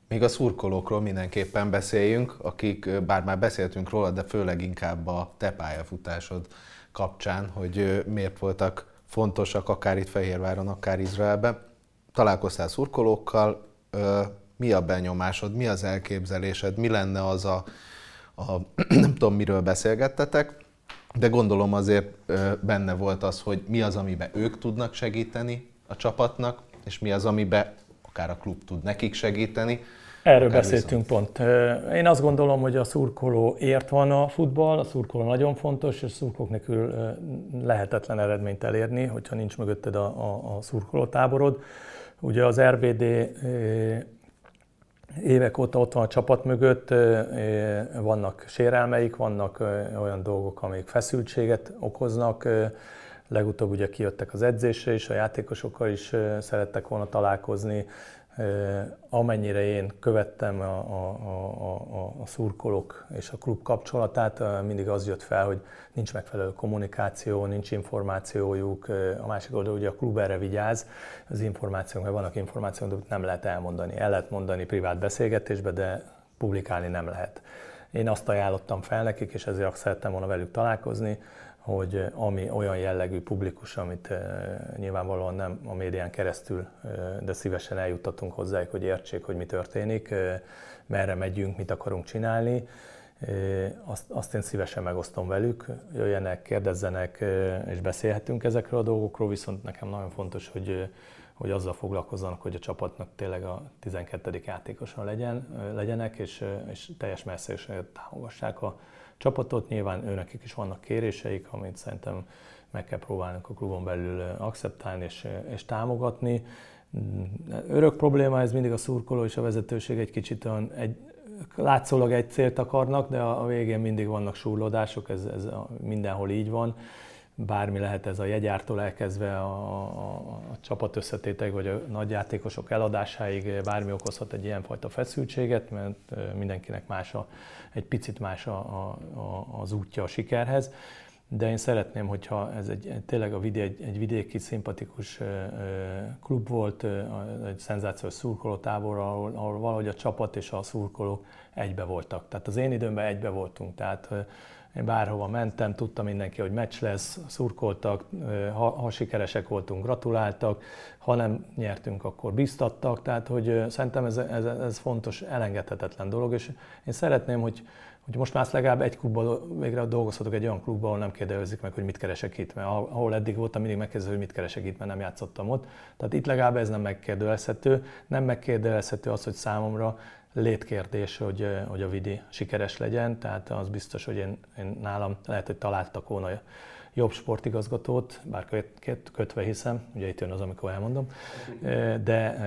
Még a szurkolókról mindenképpen beszéljünk, akik, bár már beszéltünk róla, de főleg inkább a te pályafutásod kapcsán, hogy miért voltak fontosak akár itt Fehérváron, akár Izraelben. Találkoztál szurkolókkal, mi a benyomásod, mi az elképzelésed, mi lenne az a, a nem tudom miről beszélgettetek, de gondolom azért benne volt az, hogy mi az, amiben ők tudnak segíteni a csapatnak, és mi az, amiben akár a klub tud nekik segíteni. Erről beszéltünk viszont. pont. Én azt gondolom, hogy a szurkoló ért van a futball, a szurkoló nagyon fontos, és szurkolók nélkül lehetetlen eredményt elérni, hogyha nincs mögötted a, a, a szurkoló táborod. Ugye az RBD évek óta ott van a csapat mögött, vannak sérelmeik, vannak olyan dolgok, amik feszültséget okoznak. Legutóbb ugye kijöttek az edzésre is, a játékosokkal is szerettek volna találkozni, amennyire én követtem a, a, a, a, szurkolók és a klub kapcsolatát, mindig az jött fel, hogy nincs megfelelő kommunikáció, nincs információjuk. A másik oldal ugye a klub erre vigyáz, az információk, mert vannak információk, amit nem lehet elmondani. El lehet mondani privát beszélgetésbe, de publikálni nem lehet. Én azt ajánlottam fel nekik, és ezért szerettem volna velük találkozni, hogy eh, ami olyan jellegű publikus, amit eh, nyilvánvalóan nem a médián keresztül, eh, de szívesen eljuttatunk hozzájuk, hogy értsék, hogy mi történik, merre megyünk, mit akarunk csinálni, azt, azt én szívesen megosztom velük, jöjjenek, kérdezzenek, és beszélhetünk ezekről a dolgokról, viszont nekem nagyon fontos, hogy, hogy azzal foglalkozzanak, hogy a csapatnak tényleg a 12. játékosan legyen, legyenek, és, és teljes messzességet támogassák a, csapatot. Nyilván őnekik is vannak kéréseik, amit szerintem meg kell próbálnunk a klubon belül akceptálni és, és támogatni. Örök probléma ez mindig a szurkoló és a vezetőség egy kicsit olyan, egy, látszólag egy célt akarnak, de a végén mindig vannak súrlódások, ez, ez mindenhol így van bármi lehet ez a jegyártól elkezdve a, a, a csapat összetétek, vagy a nagyjátékosok eladásáig bármi okozhat egy ilyenfajta feszültséget, mert mindenkinek más a, egy picit más a, a, az útja a sikerhez. De én szeretném, hogyha ez egy, tényleg a vidé, egy, egy vidéki, szimpatikus klub volt, egy szenzációs szurkolótábor, ahol, ahol valahogy a csapat és a szurkolók egybe voltak. Tehát az én időmben egybe voltunk. Tehát én bárhova mentem, tudtam mindenki, hogy meccs lesz, szurkoltak, ha, ha sikeresek voltunk, gratuláltak, ha nem nyertünk, akkor biztattak, tehát hogy szerintem ez, ez, ez fontos, elengedhetetlen dolog, és én szeretném, hogy, hogy most már legalább egy klubban végre dolgozhatok egy olyan klubban, ahol nem kérdezik meg, hogy mit keresek itt, mert ahol eddig voltam, mindig megkérdező, hogy mit keresek itt, mert nem játszottam ott. Tehát itt legalább ez nem megkérdőjelezhető. Nem megkérdőjelezhető az, hogy számomra létkérdés, hogy, hogy a Vidi sikeres legyen, tehát az biztos, hogy én, én nálam lehet, hogy találtak volna jobb sportigazgatót, bár kötve hiszem, ugye itt jön az, amikor elmondom, de,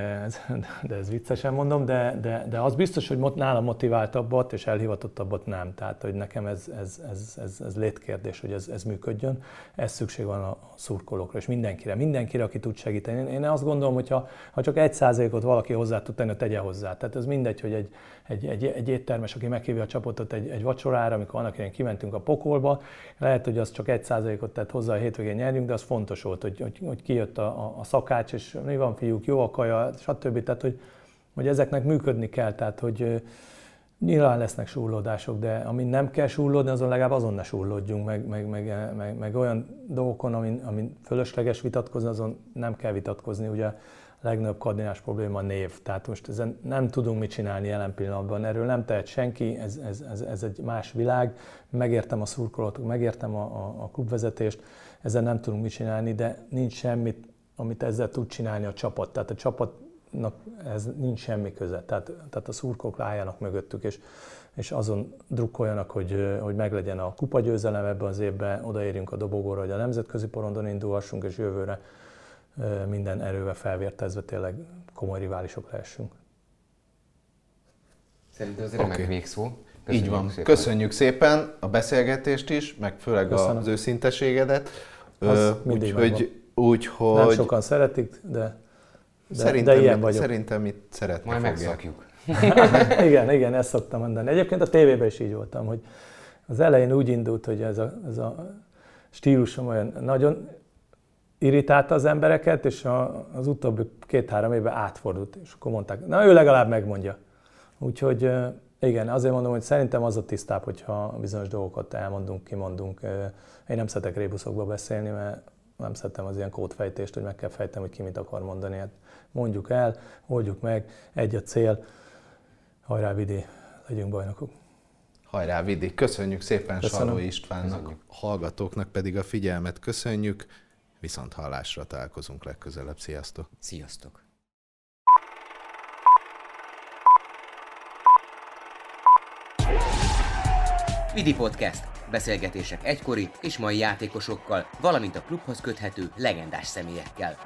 de ez viccesen mondom, de, de, de az biztos, hogy nálam motiváltabbat és elhivatottabbat nem. Tehát, hogy nekem ez, ez, ez, ez, ez létkérdés, hogy ez, ez működjön. Ez szükség van a szurkolókra, és mindenkire, mindenkire, aki tud segíteni. Én azt gondolom, hogy ha, ha csak egy százalékot valaki hozzá tud tenni, tegye hozzá. Tehát ez mindegy, hogy egy, egy, egy, egy éttermes, aki meghívja a csapatot egy, egy vacsorára, amikor annak kimentünk a pokolba, lehet, hogy az csak egy százalék százalékot tett hozzá a hétvégén nyerjünk, de az fontos volt, hogy, hogy, hogy kijött a, a, a szakács, és mi van fiúk, jó a kaja, stb. Tehát, hogy, hogy ezeknek működni kell, tehát, hogy nyilván lesznek súrlódások, de amin nem kell súrlódni, azon legalább azon ne súrlódjunk, meg, meg, meg, meg, meg olyan dolgokon, amin, amin fölösleges vitatkozni, azon nem kell vitatkozni. Ugye legnagyobb kardinás probléma a név. Tehát most ezen nem tudunk mit csinálni jelen pillanatban, erről nem tehet senki, ez, ez, ez, ez egy más világ. Megértem a szurkolatok, megértem a, a, a klubvezetést, ezzel nem tudunk mit csinálni, de nincs semmit, amit ezzel tud csinálni a csapat. Tehát a csapatnak ez nincs semmi köze. Tehát, tehát a szurkok álljanak mögöttük, és, és azon drukkoljanak, hogy, hogy meglegyen a kupagyőzelem ebben az évben, odaérjünk a dobogóra, hogy a nemzetközi porondon indulhassunk, és jövőre minden erővel felvértezve tényleg komoly riválisok lehessünk. Szerintem ez remek okay. végszó. Köszönjük Így van. Szépen. Köszönjük szépen a beszélgetést is, meg főleg Köszönöm. az őszinteségedet. Úgyhogy úgy, úgy, hogy... Nem sokan szeretik, de, de, szerintem, de ilyen vagyok. Szerintem itt szeretni Majd megszakjuk. igen, igen, ezt szoktam mondani. Egyébként a tévében is így voltam, hogy az elején úgy indult, hogy ez a, ez a stílusom olyan nagyon irritálta az embereket, és a, az utóbbi két-három évben átfordult, és akkor mondták, na ő legalább megmondja. Úgyhogy igen, azért mondom, hogy szerintem az a tisztább, hogyha bizonyos dolgokat elmondunk, kimondunk. Én nem szeretek rébuszokba beszélni, mert nem szeretem az ilyen kódfejtést, hogy meg kell fejtem, hogy ki mit akar mondani. Hát mondjuk el, oldjuk meg, egy a cél, hajrá Vidi, legyünk bajnokok. Hajrá Vidi, köszönjük szépen Köszönöm. Saló Istvánnak, köszönjük. hallgatóknak pedig a figyelmet köszönjük. Viszont hallásra találkozunk legközelebb. Sziasztok! Sziasztok! Vidi Podcast. Beszélgetések egykori és mai játékosokkal, valamint a klubhoz köthető legendás személyekkel.